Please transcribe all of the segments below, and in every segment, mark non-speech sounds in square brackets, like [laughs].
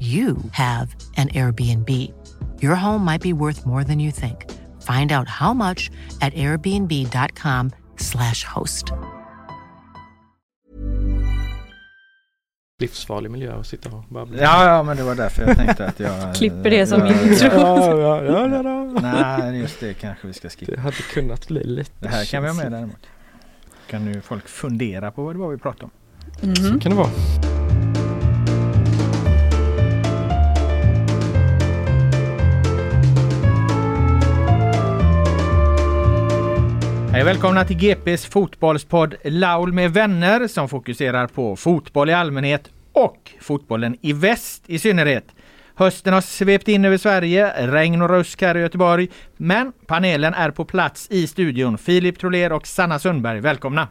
you have an Airbnb. Your home might be worth more than you think. Find out how much at airbnb.com/slash host. livsfarlig miljö att sitta och babbla. Ja, ja, men det var därför jag tänkte att jag... [laughs] Klipper det som intro. Ja, ja, ja, ja, ja. Nej, just det kanske vi ska skippa. Det hade kunnat bli lite Det här kan vi ha med däremot. Kan nu folk fundera på vad det var vi pratade om. Mhm. kan det vara. Hej välkomna till GPs fotbollspodd Laul med vänner som fokuserar på fotboll i allmänhet och fotbollen i väst i synnerhet. Hösten har svept in över Sverige, regn och rusk här i Göteborg. Men panelen är på plats i studion. Filip Troler och Sanna Sundberg, välkomna!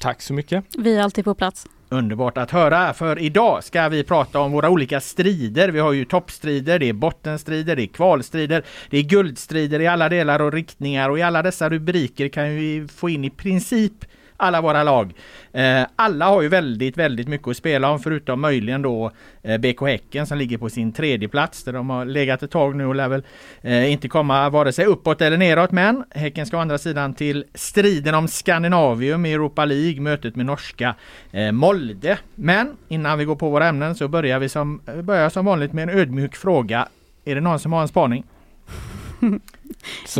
Tack så mycket. Vi är alltid på plats. Underbart att höra, för idag ska vi prata om våra olika strider. Vi har ju toppstrider, det är bottenstrider, det är kvalstrider, det är guldstrider i alla delar och riktningar och i alla dessa rubriker kan vi få in i princip alla våra lag. Eh, alla har ju väldigt, väldigt mycket att spela om förutom möjligen då eh, BK Häcken som ligger på sin tredje plats där de har legat ett tag nu och lär väl eh, inte komma vare sig uppåt eller neråt. Men Häcken ska å andra sidan till striden om Skandinavium i Europa League, mötet med norska Molde. Men innan vi går på våra ämnen så börjar vi som, börjar som vanligt med en ödmjuk fråga. Är det någon som har en spaning? [laughs]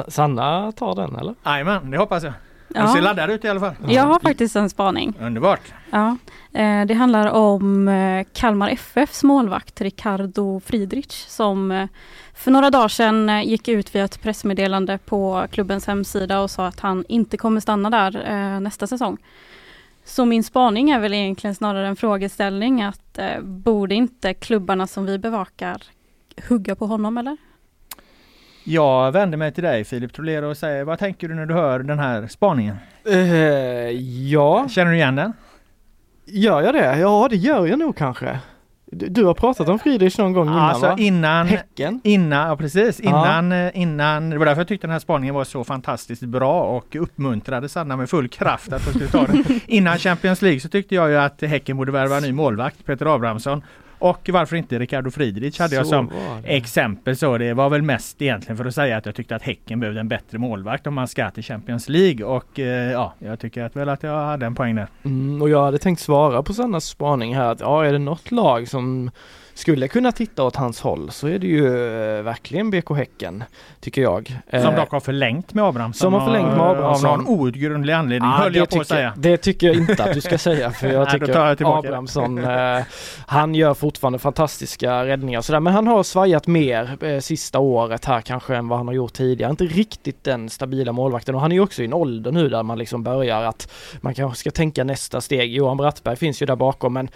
Sanna tar den eller? Jajamän, det hoppas jag. Ja. ser laddad ut i alla fall. Jag har faktiskt en spaning. Underbart. Ja. Eh, Det handlar om eh, Kalmar FFs målvakt Ricardo Friedrich som eh, för några dagar sedan gick ut via ett pressmeddelande på klubbens hemsida och sa att han inte kommer stanna där nästa säsong. Så min spaning är väl egentligen snarare en frågeställning att borde inte klubbarna som vi bevakar hugga på honom eller? Jag vänder mig till dig Filip Troler och säger vad tänker du när du hör den här spaningen? Eh, ja, Känner du igen den? gör jag det? Ja, det gör jag nog kanske. Du, du har pratat om Friedrich någon gång innan alltså va? innan, Häcken? innan, ja precis, Ja. innan, eh, innan, det var därför jag tyckte den här spaningen var så fantastiskt bra och uppmuntrade Sanna med full kraft att de skulle ta den. [laughs] innan Champions League så tyckte jag ju att Häcken borde värva en ny målvakt, Peter Abrahamsson. Och varför inte Ricardo Friedrich hade jag Så som var det. exempel så det var väl mest egentligen för att säga att jag tyckte att Häcken behövde en bättre målvakt om man ska till Champions League och eh, ja, jag tycker att väl att jag hade en poäng där. Mm, och jag hade tänkt svara på Sannas spaning här att ja, är det något lag som skulle kunna titta åt hans håll så är det ju eh, verkligen BK Häcken, tycker jag. Som Eh, dock har förlängt med Abrahamsson. som har förlängt med Abrahamsson. Av någon outgrundlig anledning Ja, höll det jag på att tycker- säga. Det tycker jag inte att du ska säga för jag [laughs] Nej, tycker tar jag. Abrahamsson, eh, han gör fortfarande fantastiska räddningar sådär men han har svajat mer eh, sista året här kanske än vad han har gjort tidigare. Inte riktigt den stabila målvakten och han är ju också i en ålder nu där man liksom börjar att man kanske ska tänka nästa steg. Johan Brattberg finns ju där bakom men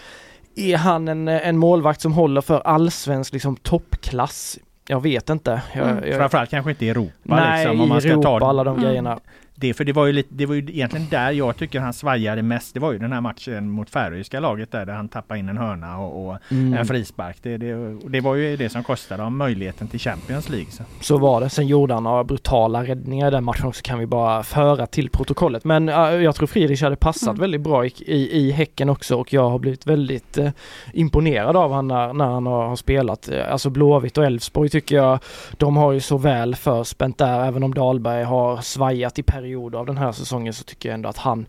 är han en, en målvakt som håller för allsvensk liksom toppklass? Jag vet inte. Jag, Mm. jag, Framförallt kanske inte i Europa nej, liksom, om man ska Europa, ta alla de Mm. grejerna. Det. För det var, ju lite, det var ju egentligen där jag tycker han svajade mest. Det var ju den här matchen mot färöiska laget där, där han tappade in en hörna och, och mm. en frispark. Det, det, det, var ju det som kostade dem möjligheten till Champions League. Så. så var det. Sen gjorde han några brutala räddningar i den matchen också kan vi bara föra till protokollet. Men uh, jag tror Friedrich hade passat mm. väldigt bra i, i, i Häcken också och jag har blivit väldigt uh, imponerad av honom när, när han har, har spelat. Alltså Blåvitt och Elfsborg tycker jag, de har ju så väl förspänt där. Även om Dahlberg har svajat i perioder av den här säsongen så tycker jag ändå att han,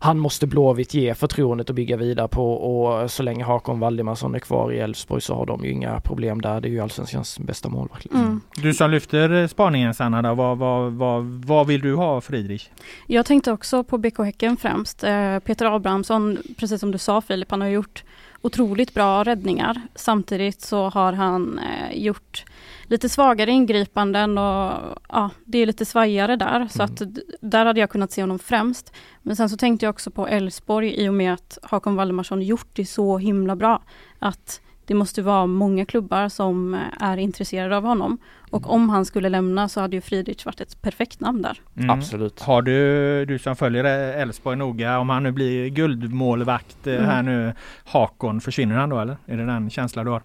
han måste Blåvitt ge förtroendet att bygga vidare på och så länge Hakon Valdimarsson är kvar i Elfsborg så har de ju inga problem där. Det är ju allsvenskans bästa målvakt. Liksom. Mm. Du som lyfter spaningen Sanna, då, vad, vad, vad, vad vill du ha Friedrich? Jag tänkte också på BK Häcken främst. Eh, Peter Abrahamsson, precis som du sa Filip, han har gjort otroligt bra räddningar. Samtidigt så har han eh, gjort lite svagare ingripanden och ja, det är lite svajigare där. Mm. Så att där hade jag kunnat se honom främst. Men sen så tänkte jag också på Elfsborg i och med att Hakon Valdemarsson gjort det så himla bra. Att det måste vara många klubbar som är intresserade av honom. Och mm. om han skulle lämna så hade ju Friedrich varit ett perfekt namn där. Mm. Absolut. Har du, du som följer Elfsborg noga, om han nu blir guldmålvakt eh, mm. här nu, Hakon, försvinner han då eller? Är det den känsla du har?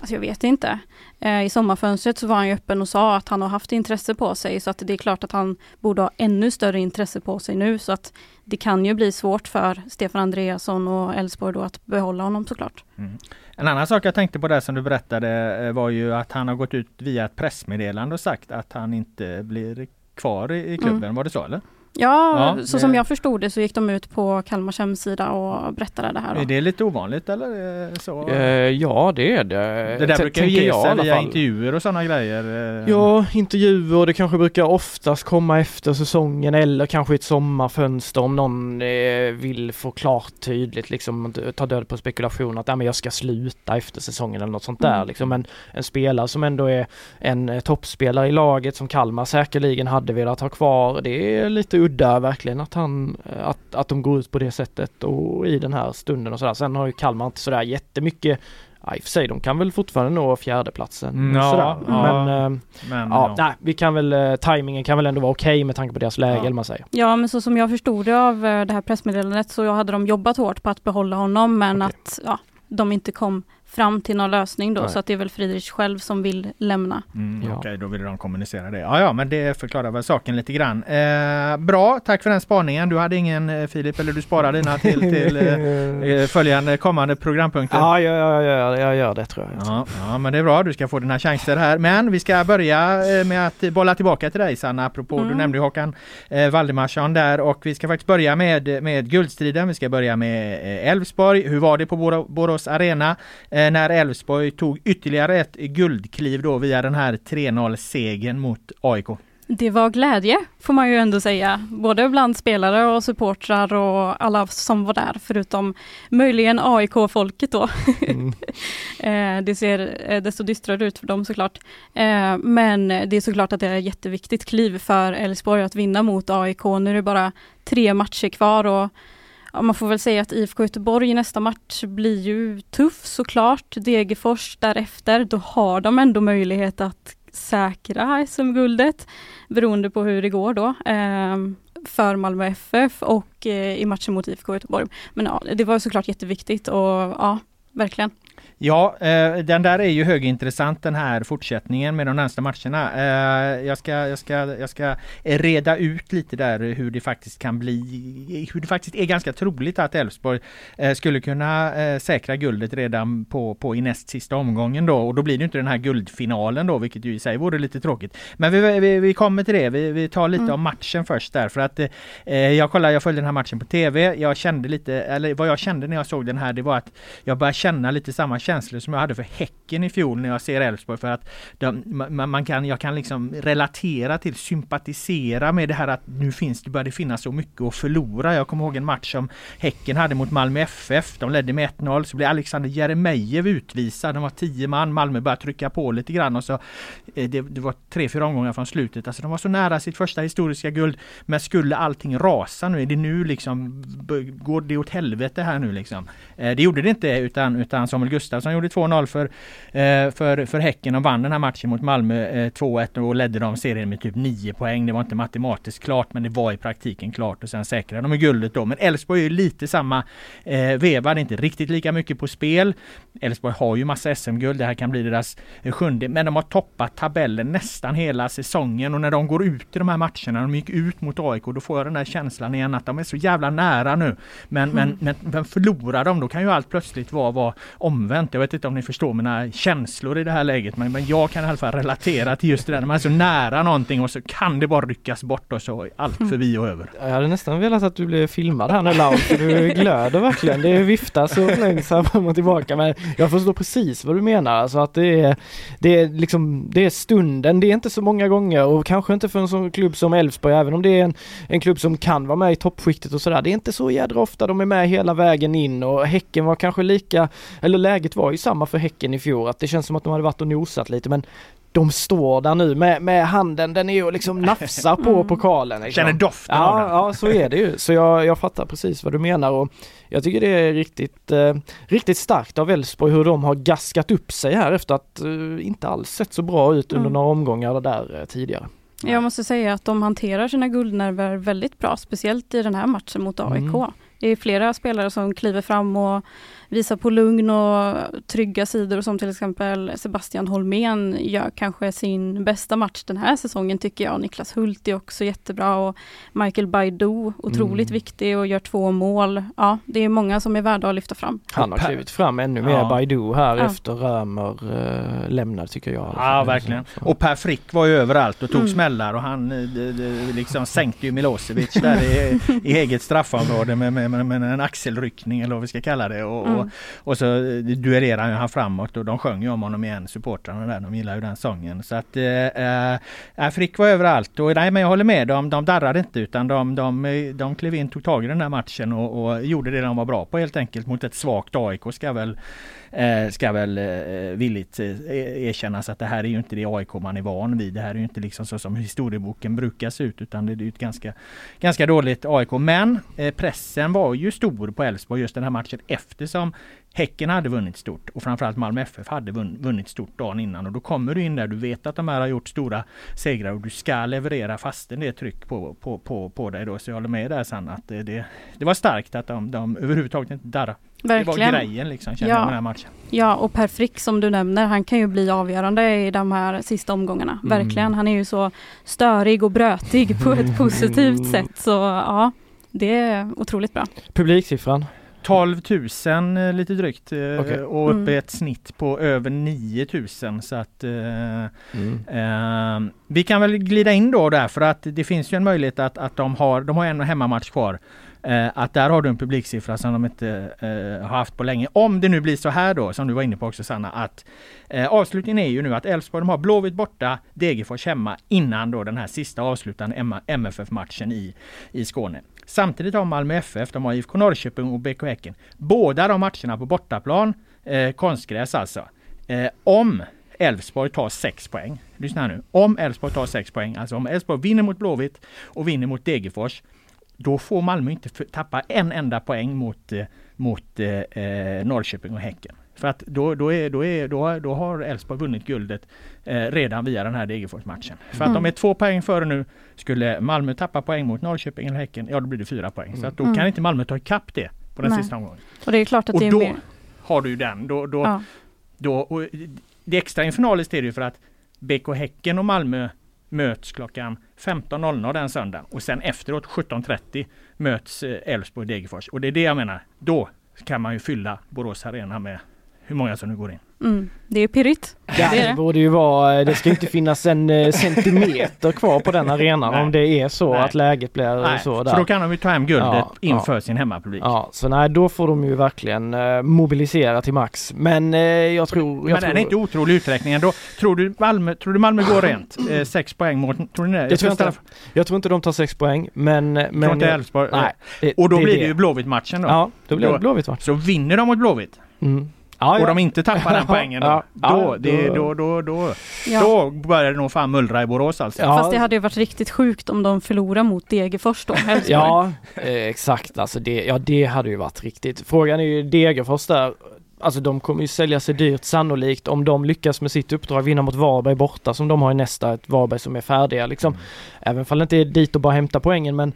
Alltså jag vet inte. Eh, I sommarfönstret så var han ju öppen och sa att han har haft intresse på sig så att det är klart att han borde ha ännu större intresse på sig nu så att det kan ju bli svårt för Stefan Andreasson och Elfsborg då att behålla honom såklart. Mm. En annan sak jag tänkte på där som du berättade eh, var ju att han har gått ut via ett pressmeddelande och sagt att han inte blir kvar i klubben. Mm. Var det så eller? Ja, ja så det... som jag förstod det så gick de ut på Kalmars hemsida och berättade det här. Då. Är det lite ovanligt eller? Så? Eh, ja det är det. Det där T brukar ge sig via intervjuer och sådana grejer. Eh. Ja, intervjuer det kanske brukar oftast komma efter säsongen eller kanske ett sommarfönster om någon eh, vill få klart tydligt liksom ta död på spekulation att men jag ska sluta efter säsongen eller något sånt där. Mm. Liksom. Men en spelare som ändå är en eh, toppspelare i laget som Kalmar säkerligen hade velat ha kvar. Det är lite udda verkligen att han, att, att de går ut på det sättet och i den här stunden och sådär. Sen har ju Kalmar inte sådär jättemycket Ja, i och för sig, de kan väl fortfarande nå fjärdeplatsen. Ja, sådär. Ja, men, äh, men ja, nej, vi kan väl, äh, tajmingen kan väl ändå vara okej okay med tanke på deras läge, ja. man säger. Ja, men så som jag förstod det av det här pressmeddelandet så hade de jobbat hårt på att behålla honom, men okay. att ja, de inte kom fram till någon lösning då, Nej. så att det är väl Friedrich själv som vill lämna. Mm, ja. Okej, okay, då vill de kommunicera det. Ja, ja, men det förklarar väl saken lite grann. Eh, bra, tack för den spaningen. Du hade ingen eh, Filip, eller du sparar dina till, till eh, [laughs] eh, följande kommande programpunkter? Ja, ja, ja, ja, jag gör det tror jag. Ja, ja, men det är bra. Du ska få dina chanser här. Men vi ska börja eh, med att bolla tillbaka till dig Sanna, apropå mm. du nämnde Håkan eh, Valdemarsson där och vi ska faktiskt börja med, med guldstriden. Vi ska börja med Elfsborg. Hur var det på Borås Arena? Eh, när Elfsborg tog ytterligare ett guldkliv då via den här 3-0 segern mot AIK. Det var glädje får man ju ändå säga, både bland spelare och supportrar och alla som var där, förutom möjligen AIK-folket då. Mm. [laughs] Eh, det ser eh, desto dystrare ut för dem såklart. Men det är såklart att det är ett jätteviktigt kliv för Elfsborg att vinna mot AIK. Nu är det bara tre matcher kvar och ja, man får väl säga att IFK Göteborg i nästa match blir ju tuff såklart. Degerfors därefter, då har de ändå möjlighet att säkra SM-guldet beroende på hur det går då. Eh, för Malmö FF och eh, i matchen mot IFK Göteborg. Men ja, det var såklart jätteviktigt och ja, verkligen. Ja, eh, den där är ju högintressant den här fortsättningen med de närmsta matcherna. Eh, jag, ska, jag, ska, jag ska reda ut lite där hur det faktiskt kan bli, hur det faktiskt är ganska troligt att Elfsborg eh, skulle kunna eh, säkra guldet redan på, på i näst sista omgången då och då blir det inte den här guldfinalen då vilket ju i sig vore lite tråkigt. Men vi, vi, vi kommer till det, vi, vi tar lite mm. om matchen först där för att eh, jag kollade, jag följde den här matchen på TV, jag kände lite, eller vad jag kände när jag såg den här det var att jag började känna lite samma känslor som jag hade för Häcken i fjol när jag ser Elfsborg för att de, man, man, kan, jag kan liksom relatera till, sympatisera med det här att nu finns det, börjar det finnas så mycket att förlora. Jag kommer ihåg en match som Häcken hade mot Malmö FF. De ledde med 1-0 så blev Alexander Jeremejeff utvisad. De var tio man. Malmö började trycka på lite grann och så eh, det, det var tre, fyra omgångar från slutet. Alltså de var så nära sitt första historiska guld. Men skulle allting rasa nu? Är det nu liksom, går det åt helvete här nu liksom? Eh, det gjorde det inte utan, utan Samuel Gustafsson Gustafsson gjorde 2-0 för, eh, för, för Häcken och vann den här matchen mot Malmö eh, 2-1 och ledde de serien med typ 9 poäng. Det var inte matematiskt klart men det var i praktiken klart och sen säkrade de guldet då. Men Elfsborg är ju lite samma eh, veva, det är inte riktigt lika mycket på spel. Elfsborg har ju massa SM-guld, det här kan bli deras eh, sjunde, men de har toppat tabellen nästan hela säsongen och när de går ut i de här matcherna, de gick ut mot AIK, då får jag den där känslan igen att de är så jävla nära nu. Men, mm. men, men, men förlorar de, då kan ju allt plötsligt vara, vara omvänt. Jag vet inte om ni förstår mina känslor i det här läget, men, men jag kan i alla fall relatera till just det där, när man är så nära någonting och så kan det bara ryckas bort och så är allt mm. förbi och över. Jag hade nästan velat att du blev filmad här nu Lau, för du glöder verkligen. Det viftas och flängs här fram och tillbaka, men jag förstår precis vad du menar, alltså att det är, det är liksom, det är stunden, det är inte så många gånger och kanske inte för en sån klubb som Elfsborg, även om det är en, en klubb som kan vara med i toppskiktet och sådär. Det är inte så jädra ofta de är med hela vägen in och Häcken var kanske lika, eller läget var ju samma för Häcken i fjol, att det känns som att de hade varit och nosat lite men de står där nu med, med handen, den är ju liksom [laughs] nafsar på mm. pokalen. Liksom. Känner doften ja, av den. Ja, så är det ju. Så jag, jag fattar precis vad du menar och jag tycker det är riktigt, eh, riktigt starkt av Elfsborg hur de har gaskat upp sig här efter att eh, inte alls sett så bra ut under mm. några omgångar där eh, tidigare. Jag måste säga att de hanterar sina guldnerver väldigt bra, speciellt i den här matchen mot AIK. Mm. Det är flera spelare som kliver fram och visar på lugn och trygga sidor som till exempel Sebastian Holmén gör kanske sin bästa match den här säsongen tycker jag. Niklas Hult är också jättebra och Michael Baidoo otroligt mm. viktig och gör två mål. Ja, det är många som är värda att lyfta fram. Han har klivit fram ännu mer ja. Baidoo här ja. efter Römer äh, lämnade tycker jag. Ja, verkligen. Och Per Frick var ju överallt och tog mm. smällar och han det, det, liksom sänkte ju Milosevic där i, i eget straffområde med, med, med, med, en axelryckning eller vad vi ska kalla det. Och, mm. Mm. Och, så eh, duellerade han framåt och de sjöng ju om honom igen, supportrarna där. De gillar ju den sången. Så att eh, eh äh, Frick var överallt och nej men jag håller med, de, de darrade inte utan de, de, de klev in, tog tag i den här matchen och, och gjorde det de var bra på helt enkelt mot ett svagt AIK ska väl eh, ska väl eh, villigt eh, e-, erkännas att det här är ju inte det AIK man är van vid. Det här är ju inte liksom så som historieboken brukar se ut utan det är ju ett ganska, ganska dåligt AIK. Men eh, pressen var ju stor på Elfsborg just den här matchen eftersom Häcken hade vunnit stort och framförallt Malmö FF hade vunnit stort dagen innan och då kommer du in där, du vet att de här har gjort stora segrar och du ska leverera fastän det är tryck på, på, på, på dig då. Så jag håller med där Sanna att det, det, det var starkt att de, de överhuvudtaget inte darrade. Verkligen. Det var grejen liksom, känner ja. jag med den här matchen. Ja, och Per Frick som du nämner, han kan ju bli avgörande i de här sista omgångarna. Mm. Verkligen. Han är ju så störig och brötig på ett [laughs] positivt sätt. Så ja, det är otroligt bra. Publiksiffran? 12 000 eh, lite drygt eh, okay. och uppe mm. ett snitt på över 9 000 så att eh, mm. eh, Vi kan väl glida in då där för att det finns ju en möjlighet att, att de har, de har en hemmamatch kvar Eh, att där har du en publiksiffra som de inte eh, har haft på länge. Om det nu blir så här då, som du var inne på också Sanna, att eh, avslutningen är ju nu att Elfsborg har Blåvitt borta, Degerfors hemma innan då den här sista avslutande MFF-matchen i, i Skåne. Samtidigt har Malmö FF, de har IFK Norrköping och BK Häcken. Båda de matcherna på bortaplan, eh, konstgräs alltså. Eh, om Elfsborg tar 6 poäng. Lyssna här nu. Om Elfsborg tar 6 poäng, alltså om Elfsborg vinner mot Blåvitt och vinner mot Degerfors då får Malmö inte tappa en enda poäng mot, eh, mot eh, eh, Norrköping och Häcken. För att då, då, är, då, är, då, då har Elfsborg vunnit guldet eh, redan via den här Degerfors-matchen. För mm. att de är två poäng före nu. Skulle Malmö tappa poäng mot Norrköping eller Häcken, ja då blir det fyra poäng. Mm. Så att då mm. kan inte Malmö ta ikapp det på den Nej. sista omgången. Och det är klart att och det är då mer. har du den. Då, då, ja. då, och det extra infernaliskt är det ju för att BK Häcken och Malmö möts klockan 15.00 den söndagen och sen efteråt 17.30 möts eh, Elfsborg Degerfors. Och det är det jag menar. Då kan man ju fylla Borås Arena med hur många som nu går in. Mm, det är pirrigt. Ja, det, borde ju vara, det ska inte finnas en eh, [laughs] centimeter kvar på den arenan om det är så nej. att läget blir nej, så där. För då kan de ju ta hem guldet ja, inför ja. sin hemmapublik. Ja, så nej då får de ju verkligen uh, mobilisera till max. Men uh, jag tror... Jag Men tror... den är inte otrolig uträkning ändå. Tror du Malmö, tror du Malmö går rent? Uh, sex poäng mot... Tror ni det? Jag, tror inte, jag tror inte de tar sex poäng men... men tror inte Elfsborg? Nej. Och då det blir det ju Blåvitt-matchen då? Ja, då blir det Blåvitt-match. Så vinner de mot Blåvitt? Mm Ja, och de inte tappar den [laughs] poängen då, ja, då, det, då, då, då, då börjar det nog fan mullra i Borås alltså. Fast det hade ju varit riktigt sjukt om de förlorar mot Degerfors då. ja, eh, exakt alltså det, ja det hade ju varit riktigt. Frågan är ju Degerfors där alltså de kommer ju sälja sig dyrt sannolikt om de lyckas med sitt uppdrag, vinna mot Varberg borta som de har i nästa, ett Varberg som är färdiga liksom. Mm. Även fall det inte är dit och bara hämta poängen men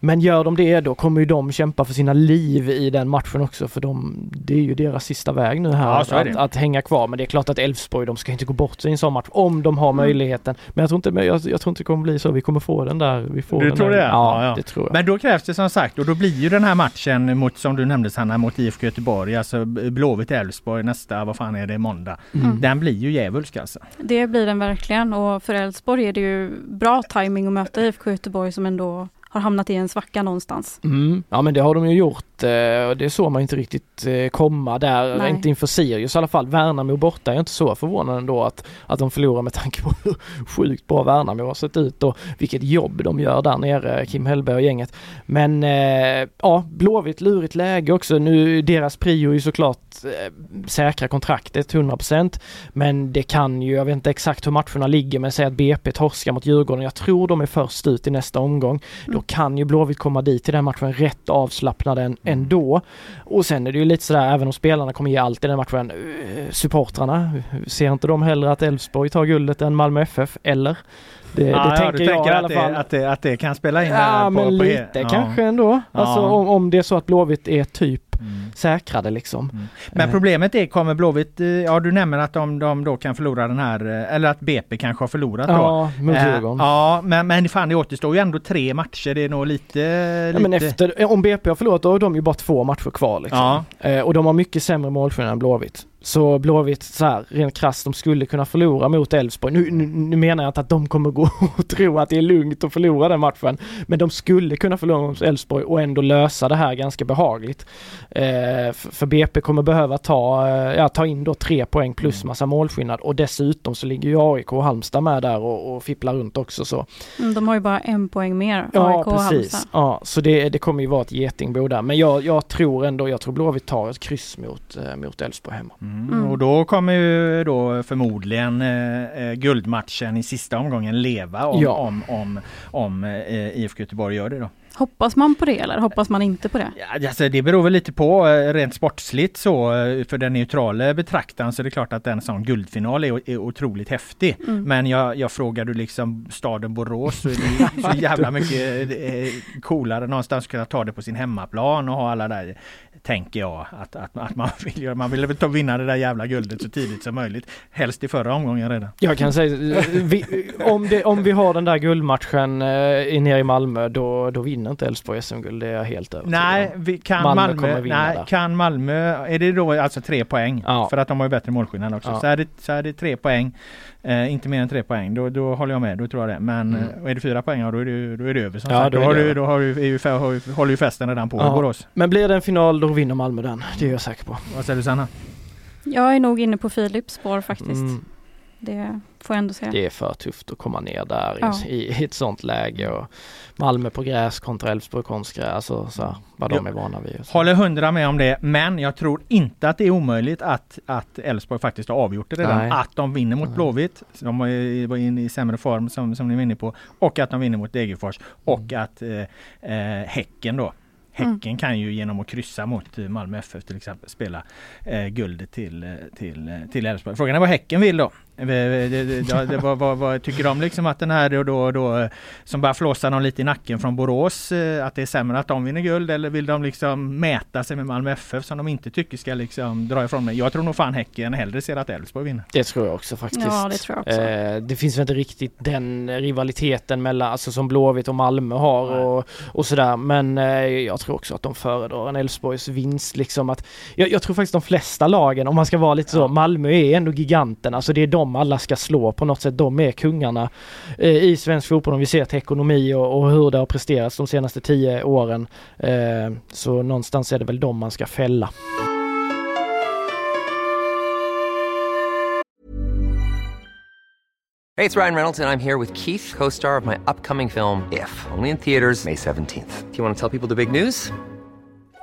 men gör de det då kommer ju de kämpa för sina liv i den matchen också för de, det är ju deras sista väg nu här Ja, att, att, hänga kvar. Men det är klart att Elfsborg, de ska inte gå bort sig i en sån match om de har Mm. möjligheten. Men jag tror inte, jag, jag tror inte det kommer bli så. Vi kommer få den där. Vi får Du den tror där. det? Ja, Ja, det tror jag. Men då krävs det som sagt och då blir ju den här matchen mot som du nämnde Sanna mot IFK Göteborg, alltså Blåvitt Elfsborg nästa, vad fan är det, måndag. Mm. Den blir ju djävulsk alltså. Det blir den verkligen och för Elfsborg är det ju bra timing att möta IFK Göteborg som ändå har hamnat i en svacka någonstans. Mm. Ja men det har de ju gjort. eh, Det såg man inte riktigt eh, komma där, Nej. inte inför Sirius i alla fall. Värnamo borta är jag inte så förvånad ändå att, att de förlorar med tanke på hur [laughs] sjukt bra Värnamo har sett ut och vilket jobb de gör där nere, Kim Hellberg och gänget. Men eh, ja, Blåvitt lurigt läge också. Nu, deras prio är ju såklart säkra kontraktet 100% men det kan ju, jag vet inte exakt hur matcherna ligger men säg att BP torskar mot Djurgården. Jag tror de är först ut i nästa omgång. Då kan ju Blåvitt komma dit i den matchen rätt avslappnade än- ändå. Och sen är det ju lite sådär, även om spelarna kommer ge allt i den matchen, eh, supportrarna, ser inte de hellre att Elfsborg tar guldet än Malmö FF? Eller? Det, det ja, tänker jag tänker i att alla det, fall. Att, det, att det kan spela in Ja på, men på lite ja. kanske ändå. Alltså Ja. om, om det är så att Blåvitt är typ Mm. säkrade liksom. Men Eh. problemet är, kommer Blåvitt, eh, ja du nämner att de, de då kan förlora den här, eh, eller att BP kanske har förlorat då. Ja, mot Eh, ja, men, men fan det återstår ju ändå tre matcher. Det är nog lite... Ja, lite... men efter, om BP har förlorat då har de ju bara två matcher kvar liksom. Ja. Eh, och de har mycket sämre målskillnad än Blåvitt. Så Blåvitt så här, rent krasst, de skulle kunna förlora mot Elfsborg. Nu, nu, nu menar jag inte att de kommer gå [laughs] och tro att det är lugnt att förlora den matchen. Men de skulle kunna förlora mot Elfsborg och ändå lösa det här ganska behagligt. Eh, för, BP kommer behöva ta, eh, ja, ta in då tre poäng plus massa målskillnad och dessutom så ligger ju AIK och Halmstad med där och, och fipplar runt också så. Mm, De har ju bara en poäng mer, Ja AIK och precis. Halmstad. Ja, så det, det kommer ju vara ett getingbo där. Men jag, jag tror ändå, jag tror Blåvitt tar ett kryss mot, eh, mot Elfsborg hemma. Mm. Mm. Och då kommer ju då förmodligen eh, eh, guldmatchen i sista omgången leva om, Ja. om, om, om eh, IFK Göteborg gör det då. Hoppas man på det eller hoppas man inte på det? Ja, alltså det beror väl lite på eh, rent sportsligt så eh, för den neutrala betraktaren så är det klart att en sån guldfinal är, är otroligt häftig. Mm. Men jag, jag frågar du liksom staden Borås så är det så [laughs] jävla mycket eh, coolare någonstans att kunna ta det på sin hemmaplan och ha alla där tänker jag att, att, att man [laughs] vill göra. Man vill väl ta vinna det där jävla guldet så tidigt som möjligt. Helst i förra omgången redan. Jag kan säga, vi, om, det, om vi har den där guldmatchen eh, nere i Malmö då, då vinner inte Elfsborg SM-guld, det är jag helt övertygad Nej, vi, kan Malmö Malmö, kommer vinna nej, där. kan Malmö, är det då alltså tre poäng? Ja. För att de har ju bättre målskillnad också. Ja. Så, är det, så är det tre poäng, eh, inte mer än tre poäng, då, då håller jag med, då tror jag det. Men Mm. eh, är det fyra poäng, ja, då är det, då är det över som Ja, sagt. då Då, har du, då har du, är ju, har håller ju festen redan på Ja. i Borås. Men blir det en final då vinner Malmö den, det är jag säker på. Vad säger du Sanna? Jag är nog inne på Philips spår faktiskt. Mm, Det får jag ändå säga. det är för tufft att komma ner där Ja. i, i ett sånt läge och Malmö på gräs kontra Elfsborg konstgräs, alltså så här, vad de är vana vid. och. Håller hundra med om det, men jag tror inte att det är omöjligt att att Elfsborg faktiskt har avgjort det redan. Nej. Att de vinner mot Nej. Blåvitt, de var inne i sämre form som, som ni var inne på, och att de vinner mot Degerfors och att eh, eh, Häcken då Häcken kan ju genom att kryssa mot eh, Malmö FF till exempel spela eh, guldet till, eh, till, eh, till Elfsborg. Frågan är vad Häcken vill då? Eh, det- det- det- vad, vad, vad tycker de liksom att den här då, då, då eh, som bara flåsar någon lite i nacken från Borås eh, att det är sämre att de vinner guld eller vill de liksom mäta sig med Malmö FF som de inte tycker ska liksom dra ifrån mig? Jag tror nog fan Häcken hellre ser att Elfsborg vinner. Det tror jag också faktiskt. Ja, det tror jag också. Eh, det finns väl inte riktigt den rivaliteten mellan, alltså som Blåvitt och Malmö har Nej. och, och sådär. Men eh, jag tror också att de föredrar en Elfsborgs vinst liksom att jag, jag tror faktiskt de flesta lagen, om man ska vara lite så, Ja. Malmö är ändå giganten, alltså det är de alla ska slå på något sätt. De är kungarna eh, i svensk fotboll om vi ser till ekonomi och, och hur det har presterats de senaste tio åren. Eh, så någonstans är det väl dem man ska fälla. Hej, det är Ryan Reynolds, och jag är här med Keith, co star of my upcoming film, If, only in theaters, May 17th. Do you want to tell people the big news?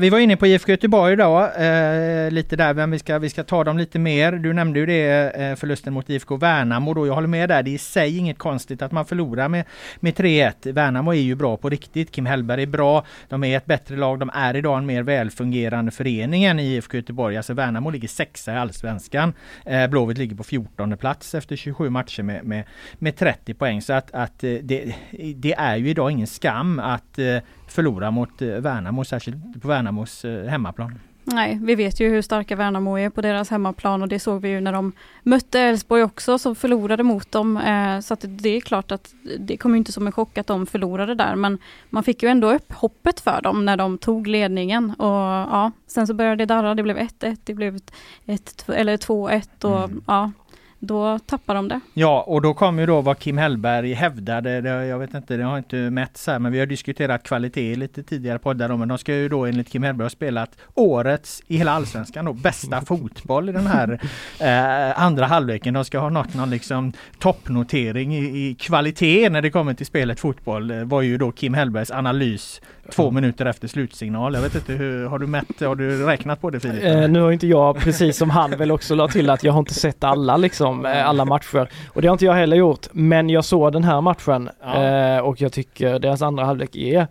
Vi var inne på IFK Göteborg idag, eh, lite där, men vi ska, vi ska ta dem lite mer. Du nämnde ju det, eh, förlusten mot IFK Värnamo då. Jag håller med där, det är i sig inget konstigt att man förlorar med, med 3-1. Värnamo är ju bra på riktigt, Kim Hellberg är bra, de är ett bättre lag, de är idag en mer välfungerande förening än IFK Göteborg. Alltså Värnamo ligger sexa i Allsvenskan. Eh, Blåvitt ligger på 14 plats efter 27 matcher med, med, med 30 poäng. Så att, att eh, det, det är ju idag ingen skam att eh, förlora mot eh, Värnamo, särskilt på Värnamos eh, hemmaplan. Nej, vi vet ju hur starka Värnamo är på deras hemmaplan och det såg vi ju när de mötte Elfsborg också som förlorade mot dem. Eh, så att det är klart att det kom inte som en chock att de förlorade där men man fick ju ändå upp hoppet för dem när de tog ledningen och ja, sen så började det darra, det blev 1-1, det blev 1, eller 2-1 och Mm. ja, då tappar de det. Ja, och då kom ju då vad Kim Hellberg hävdade. Det, jag vet inte, det har inte mätts här, men vi har diskuterat kvalitet lite tidigare poddar. om, Men de ska ju då enligt Kim Hellberg ha spelat årets i hela allsvenskan då bästa [laughs] fotboll i den här eh, andra halvleken. De ska ha nått någon liksom toppnotering i, i kvalitet när det kommer till spelet fotboll. Var ju då Kim Hellbergs analys två minuter efter slutsignal. Jag vet inte hur, har du mätt, har du räknat på det Filip? Eh, nu har inte jag, precis som han väl också la till att jag har inte sett alla liksom, eh, alla matcher. Och det har inte jag heller gjort. Men jag såg den här matchen Ja. eh, och jag tycker deras andra halvlek är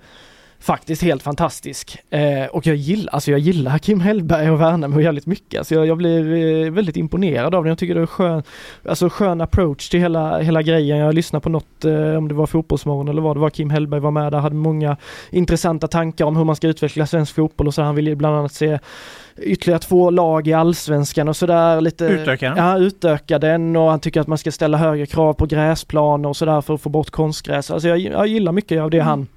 faktiskt helt fantastisk. Eh, och jag gillar, alltså jag gillar Kim Hellberg och Värnamo jävligt mycket. Alltså jag, jag blir eh, väldigt imponerad av det. Jag tycker det är skön, alltså skön approach till hela, hela grejen. Jag lyssnade på något, eh, om det var Fotbollsmorgon eller vad det var, Kim Hellberg var med där, hade många intressanta tankar om hur man ska utveckla svensk fotboll och så. Han ville bland annat se ytterligare två lag i allsvenskan och sådär lite Utöka den? Ja, utöka den och han tycker att man ska ställa högre krav på gräsplaner och sådär för att få bort konstgräs. Alltså jag, jag gillar mycket av det han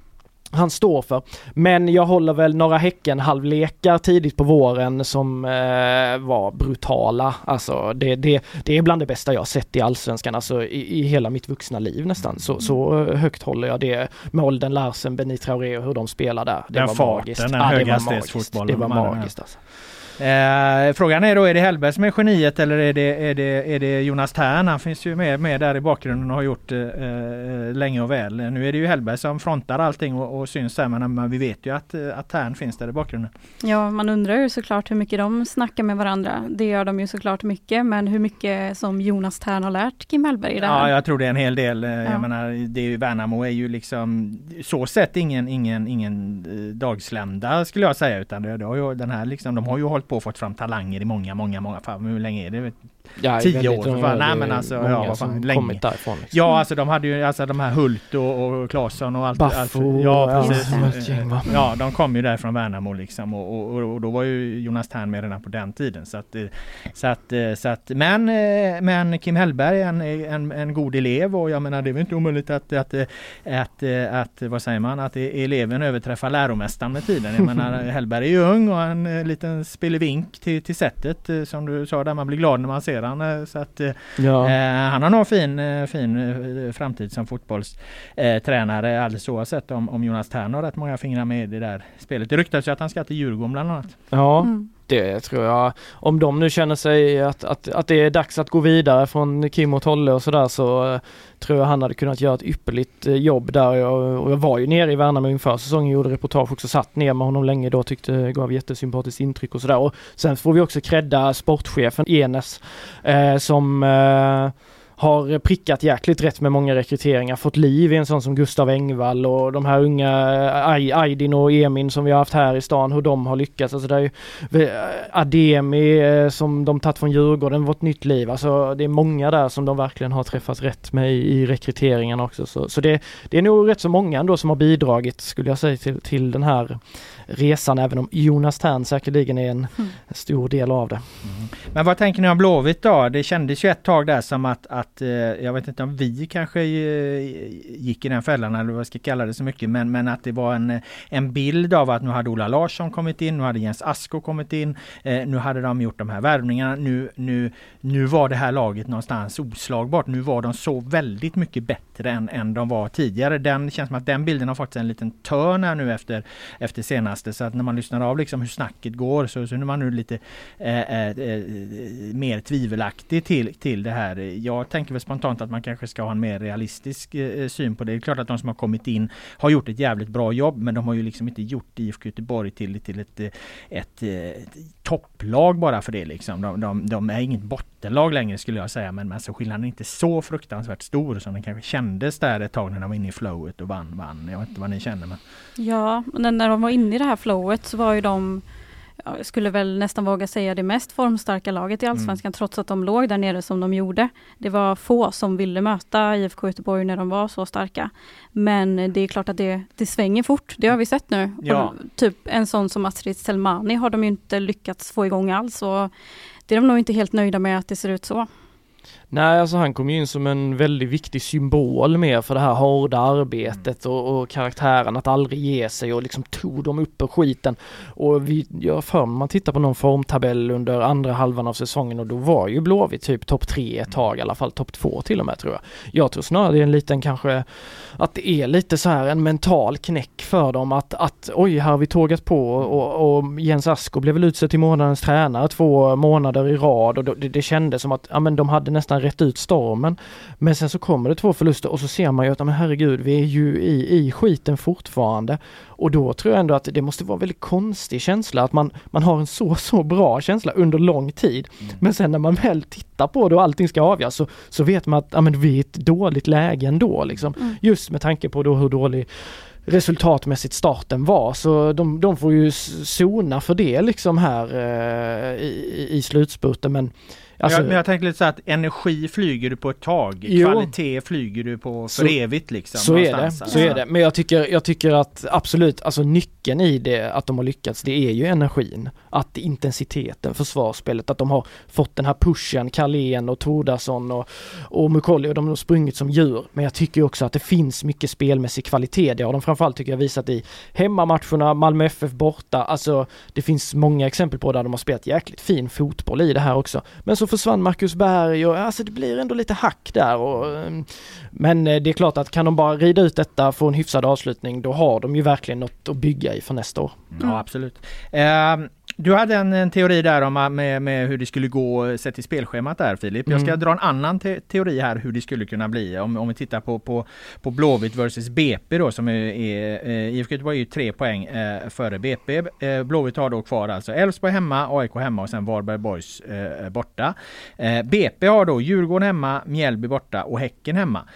han står för. Men jag håller väl några Häcken-halvlekar tidigt på våren som eh, var brutala. Alltså det, det, det är bland det bästa jag sett i Allsvenskan, alltså i, i hela mitt vuxna liv nästan. Så, så eh, högt håller jag det. Molden Larsen, Benny Traoré och hur de spelar där. Det Den var farten, magiskt. den det var magiskt. höghastighetsfotbollen Det var magiskt alltså. Eh, frågan är då, är det Hellberg som är geniet eller är det, är det, är det Jonas Tern? Han finns ju med, med där i bakgrunden och har gjort eh, eh, länge och väl. Nu är det ju Hellberg som frontar allting och, och syns där men, men vi vet ju att, eh, att Tern finns där i bakgrunden. Ja, man undrar ju såklart hur mycket de snackar med varandra. Det gör de ju såklart mycket, men hur mycket som Jonas Tern har lärt Kim Hellberg i det Ja, här. jag tror det är en hel del. Eh, Ja. Jag menar, det är ju, Värnamo är ju liksom så sett ingen, ingen, ingen dagslända skulle jag säga utan det, det har ju, den här liksom, de har ju hållit på och fått fram talanger i många, många, många fall. Hur länge är det? Ja, Tio år för fan. Nej, men alltså, ja, vad fan, länge. kommit därifrån. Liksom. Ja, alltså de hade ju alltså de här Hult och, och Claesson och allt. Baffo, allt ja, ja, precis. va? Ja, de kom ju där från Värnamo liksom och, och, och, då var ju Jonas Tern med redan på den tiden. Så att, eh, så att, eh, så att, men, eh, men Kim Hellberg är en, en, en god elev och jag menar det är väl inte omöjligt att, att, att, att, vad säger man, att eleven överträffar läromästaren med tiden. Jag menar [laughs] Hellberg är ju ung och en liten spelevink till, till sättet som du sa där man blir glad när man ser han. eh, Så att, eh, Ja. Eh, han har nog fin, eh, fin framtid som fotbollstränare alldeles oavsett om, om Jonas Tern har rätt många fingrar med i det där spelet. Det ryktas ju att han ska till Djurgården bland annat. ja. Mm det tror jag. Om de nu känner sig att, att, att det är dags att gå vidare från Kim och Tolle och sådär så eh, tror jag han hade kunnat göra ett ypperligt eh, jobb där. Jag, och jag var ju nere i Värnamo inför säsongen, gjorde reportage också, satt ner med honom länge då, tyckte gav jättesympatiskt intryck och sådär. Och sen får vi också credda sportchefen Enes eh, som eh, har prickat jäkligt rätt med många rekryteringar, fått liv i en sån som Gustav Engvall och de här unga eh, Aydin och Emin som vi har haft här i stan, hur de har lyckats. Alltså det är ju Ademi eh, som de tagit från Djurgården, fått nytt liv. Alltså det är många där som de verkligen har träffat rätt med i rekryteringen också. Så, så det, det är nog rätt så många ändå som har bidragit, skulle jag säga, till, till den här resan, även om Jonas Tern säkerligen är en mm. stor del av det. Mm. Men vad tänker ni om Blåvitt då? Det kändes ju ett tag där som att, att eh, jag vet inte om vi kanske eh, gick i den fällan eller vad jag ska kalla det så mycket, men, men att det var en, en bild av att nu hade Ola Larsson kommit in, nu hade Jens Asko kommit in, eh, nu hade de gjort de här värvningarna, nu, nu, nu var det här laget någonstans oslagbart, nu var de så väldigt mycket bättre än, än de var tidigare. Den känns som att den bilden har fått en liten törn här nu efter, efter senast senaste. Så att när man lyssnar av liksom hur snacket går så, så är man nu lite eh, eh, eh, mer tvivelaktig till, till det här. Jag tänker väl spontant att man kanske ska ha en mer realistisk eh, eh, syn på det. Det är klart att de som har kommit in har gjort ett jävligt bra jobb men de har ju liksom inte gjort IFK Göteborg till, till ett, eh, ett, ett, ett topplag bara för det liksom. De, de, de, är inget bottenlag längre skulle jag säga men alltså, skillnaden är inte så fruktansvärt stor som den kanske kändes där ett tag när de var inne i flowet och vann, vann. Jag vet inte vad ni känner men... Ja, när de var inne i det här flowet så var ju de jag skulle väl nästan våga säga det mest formstarka laget i Allsvenskan mm. trots att de låg där nere som de gjorde. Det var få som ville möta IFK Göteborg när de var så starka. Men det är klart att det, det svänger fort, det har vi sett nu. Ja. Och typ en sån som Astrid Selmani har de inte lyckats få igång alls och det är de nog inte helt nöjda med att det ser ut så. Nej, alltså han kom ju in som en väldigt viktig symbol mer för det här hårda arbetet och, och karaktären att aldrig ge sig och liksom tog dem upp ur skiten. Och vi, jag för man tittar på någon formtabell under andra halvan av säsongen och då var ju Blåvitt typ topp tre ett tag, i alla fall topp två till och med tror jag. Jag tror snarare det är en liten kanske, att det är lite så här en mental knäck för dem att, att oj, här har vi tågat på och, och Jens Asko blev väl utsedd till månadens tränare två månader i rad och det, det kändes som att, ja men de hade nästan rätt ut stormen. Men sen så kommer det två förluster och så ser man ju att, men herregud, vi är ju i, i skiten fortfarande. Och då tror jag ändå att det måste vara en väldigt konstig känsla att man, man har en så, så bra känsla under lång tid. Mm. Men sen när man väl tittar på det och allting ska avgöras så, så vet man att, ja men vi är i ett dåligt läge ändå liksom. Mm. Just med tanke på då hur dålig resultatmässigt starten var. Så de, de får ju sona för det liksom här eh, i, i slutspurten. Men Alltså, jag, men jag tänker lite så att energi flyger du på ett tag. Jo. Kvalitet flyger du på för så, evigt liksom. Så är det. Så är det. Men jag tycker, jag tycker att absolut, alltså nyckeln i det att de har lyckats, det är ju energin. Att intensiteten, försvarsspelet, att de har fått den här pushen, Carlén och Tordarsson och, och Mukolli och de har sprungit som djur. Men jag tycker också att det finns mycket spelmässig kvalitet. Det har de framförallt tycker jag visat i hemmamatcherna, Malmö FF borta. Alltså det finns många exempel på där de har spelat jäkligt fin fotboll i det här också. Men så försvann Marcus Berg och alltså det blir ändå lite hack där och ehm, Men eh, det är klart att kan de bara rida ut detta, få en hyfsad avslutning, då har de ju verkligen något att bygga i för nästa år. Mm. Ja absolut. Uh, du hade en, en, teori där om med, med hur det skulle gå sett till spelschemat där Filip. Jag ska mm. dra en annan te teori här hur det skulle kunna bli. Om, om vi tittar på, på, på Blåvitt versus BP då som är, är eh, IFK Göteborg är ju tre poäng eh, före BP. Eh, Blåvitt har då kvar alltså Elfsborg hemma, AIK hemma och sen Varberg Boys eh, borta. Eh, BP har då Djurgården hemma, Mjällby borta och Häcken hemma.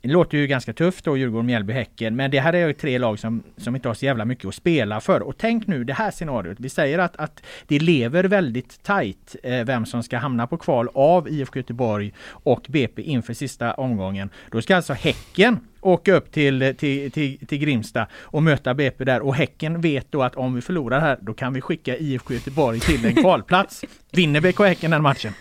Det låter ju ganska tufft då, Djurgården, Mjällby, Häcken. Men det här är ju tre lag som, som inte har så jävla mycket att spela för. Och tänk nu det här scenariot. Vi säger att, att det lever väldigt tajt eh, vem som ska hamna på kval av IFK Göteborg och BP inför sista omgången. Då ska alltså Häcken åka upp till, till, till, till Grimsta och möta BP där och Häcken vet då att om vi förlorar här då kan vi skicka IFK Göteborg till en kvalplats. [laughs] Vinner BK Häcken den matchen?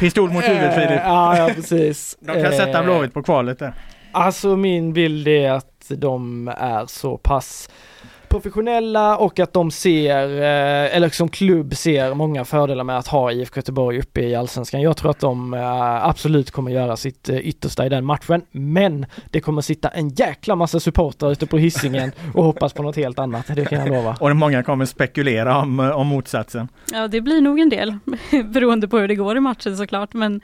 Pistol mot huvudet Filip. Ja, ja precis. [laughs] De kan sätta Blåvitt på kvalet där. Alltså min bild är att de är så pass professionella och att de ser, eh, eller som klubb ser många fördelar med att ha IFK Göteborg uppe i Allsvenskan. Jag tror att de eh, absolut kommer göra sitt eh, yttersta i den matchen, men det kommer sitta en jäkla massa supportrar ute på hissingen [laughs] och hoppas på något helt annat, det kan jag lova. Och många kommer spekulera om, om motsatsen. Ja, det blir nog en del [laughs] beroende på hur det går i matchen såklart, men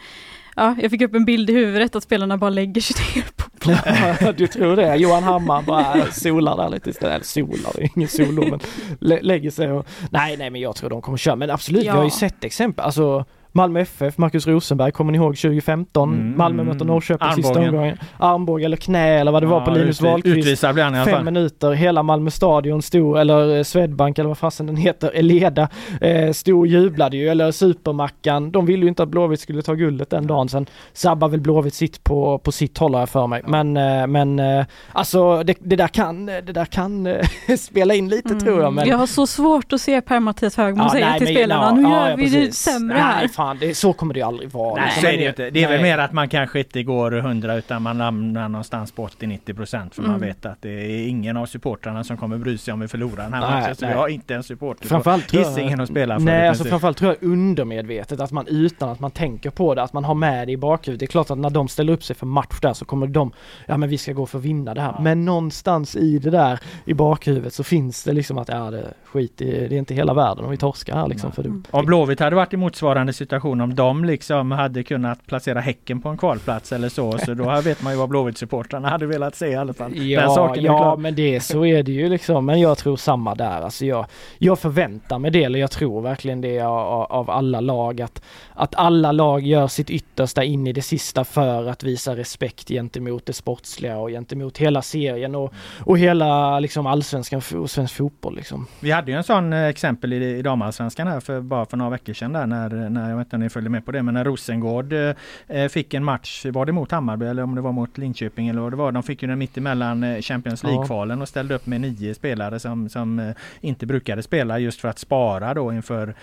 Ja, jag fick upp en bild i huvudet att spelarna bara lägger sig ner. Du tror det? Johan Hammar bara solar där lite istället. Eller solar, det är ingen sol men lägger sig och... Nej, nej men jag tror de kommer köra. Men absolut, ja. vi har ju sett exempel. Alltså Malmö FF, Marcus Rosenberg, kommer ni ihåg 2015? Mm, Malmö mötte Norrköping armbågen. sista omgången. Armbåge eller knä eller vad det ja, var på Linus Wahlqvist. Utvisad blev han i alla fall. Fem minuter, hela Malmö stadion stod, eller eh, Swedbank eller vad fasen den heter, Eleda, eh, stod och jublade ju, eller Supermackan. De ville ju inte att Blåvitt skulle ta guldet den dagen. Sen sabbar väl Blåvitt sitt på, på sitt håll jag för mig. Men, eh, men eh, alltså det, det, där kan, det där kan eh, [laughs] spela in lite mm. tror jag. Men... Jag har så svårt att se Per-Mattias Högmo ja, säga till spelarna, nu gör ja, vi det sämre här. Nej, fan, det, så kommer det ju aldrig vara. Nej, så är det inte. Det är nej. väl mer att man kanske inte går 100 utan man hamnar någonstans på 80-90 procent för mm. man vet att det är ingen av supportrarna som kommer bry sig om vi förlorar den här nej, matchen. Så vi har inte en supporter framförallt på Hisingen att spela för. Nej, alltså framförallt tror jag undermedvetet att man utan att man tänker på det, att man har med det i bakhuvudet. Det är klart att när de ställer upp sig för match där så kommer de, ja men vi ska gå för att vinna det här. Ja. Men någonstans i det där i bakhuvudet så finns det liksom att, ja det skit i, det är inte hela världen om vi torskar här liksom. För mm. Om Blåvitt hade varit i motsvarande situation, om de liksom hade kunnat placera Häcken på en kvalplats eller så, så då vet man ju vad Blåvitt-supportrarna hade velat se i alla fall. Ja, ja men det så är det ju liksom. Men jag tror samma där. Alltså jag, jag förväntar mig det, eller jag tror verkligen det av, av alla lag, att, att alla lag gör sitt yttersta in i det sista för att visa respekt gentemot det sportsliga och gentemot hela serien och, och hela liksom allsvenskan och svensk fotboll liksom. Vi hade ju en sån eh, exempel i, i damallsvenskan här för bara för några veckor sedan där när, när jag inte om ni följde med på det, men när Rosengård eh, eh, fick en match, var det mot Hammarby eller om det var mot Linköping eller vad det var. De fick ju den mitt emellan eh, Champions League-kvalen och ställde upp med nio spelare som, som inte brukade spela just för att spara då inför,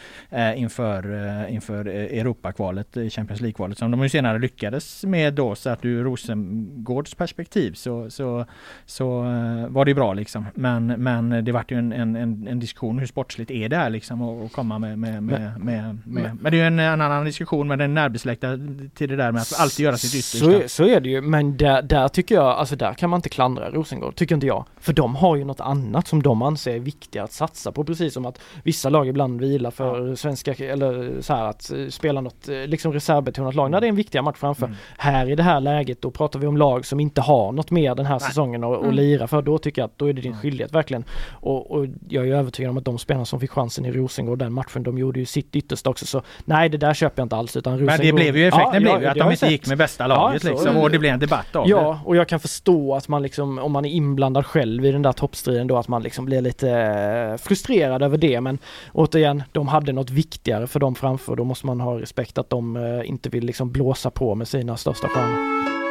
inför, inför Europakvalet, Champions League-kvalet som de ju senare lyckades med då så att ur Rosengårds perspektiv så, så, så var det bra liksom. Men, men det vart ju en, en, en, diskussion hur sportsligt är det här liksom att komma med, med, med, med, med, men det är ju en, en annan diskussion med den närbesläktade till det där med att alltid göra sitt yttersta. Så, så är det ju, men där, där tycker jag, alltså där kan man inte klandra Rosengård, tycker inte jag. För de har ju något annat som de anser är viktigare att satsa på, precis som att vissa lag ibland vilar för ja. svenska, eller så här att eh, spela något eh, liksom reservbetonat lag när det är en viktigare match framför. Mm. Här i det här läget, då pratar vi om lag som inte har något mer den här Nej. säsongen och, och mm. lira för. Då tycker jag att då är det din mm. skyldighet verkligen. Och, och jag är övertygad om att de spelarna som fick chansen i Rosengård den matchen, de gjorde ju sitt yttersta också. Så nej, det där köper jag inte alls. Utan Rosengård, Men det blev ju effekten ja, blev ju att de inte gick med bästa laget ja, liksom, och det blev en debatt av ja, det. Och jag kan förstå att man liksom, om man är inblandad själv i den där toppstriden då, att man liksom blir lite eh, frustrerad över det. Men återigen, de hade något viktigare för dem framför. Då måste man ha respekt att de eh, inte vill liksom blåsa på med sina största stjärnor.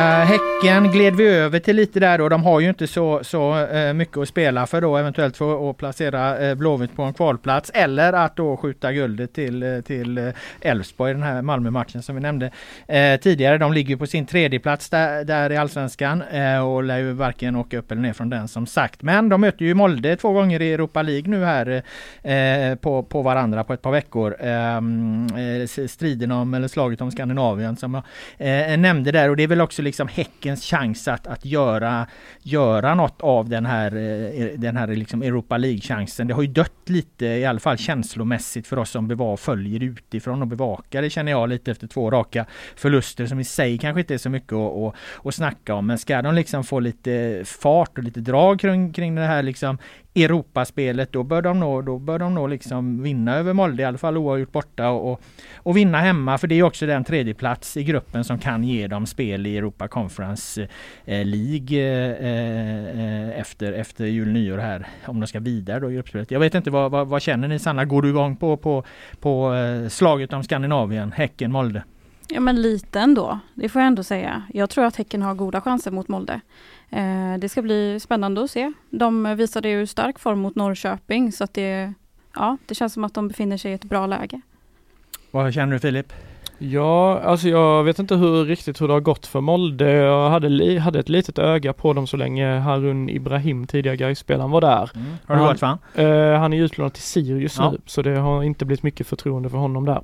Eh, Häcken gled vi över till lite där och de har ju inte så, så eh, mycket att spela för då eventuellt för att placera eh, Blåvitt på en kvalplats eller att då skjuta guldet till till Elfsborg i den här Malmö-matchen som vi nämnde tidigare. De ligger på sin tredje plats där, där i Allsvenskan och lär ju varken åka upp eller ner från den som sagt. Men de möter ju Molde två gånger i Europa League nu här på, på varandra på ett par veckor. Ehm, striden om, eller slaget om Skandinavien som jag nämnde där och det är väl också liksom Häckens chans att, att göra, göra något av den här, eh, den här liksom Europa League-chansen. Det har ju dött lite, i alla fall känslomässigt för oss som bevar, följer utifrån och bevakar det känner jag lite efter två raka förluster som i sig kanske inte är så mycket att, att, att snacka om. Men ska de liksom få lite fart och lite drag kring, kring det här liksom Europaspelet, då bör de nog, då bör de nog liksom vinna över Molde, i alla fall oavgjort borta och, och vinna hemma. För det är också den tredje plats i gruppen som kan ge dem spel i Europa Conference eh, League eh, eh, efter, efter jul nyår här. Om de ska vidare då i gruppspelet. Jag vet inte, vad, vad, vad, känner ni Sanna? Går du igång på, på, på eh, slaget om Skandinavien, Häcken, Molde? Ja men lite ändå, det får jag ändå säga. Jag tror att Häcken har goda chanser mot Molde. Eh, det ska bli spännande att se. De visade ju stark form mot Norrköping så att det, ja, det känns som att de befinner sig i ett bra läge. Vad känner du Filip? Ja, alltså jag vet inte hur riktigt hur det har gått för Molde. Jag hade, li, hade ett litet öga på dem så länge Harun Ibrahim, tidigare Gais-spelaren, var där. Mm. Har du Han- varit fan? Eh, han är ju utlånad till Sirius Ja. nu, så det har inte blivit mycket förtroende för honom där.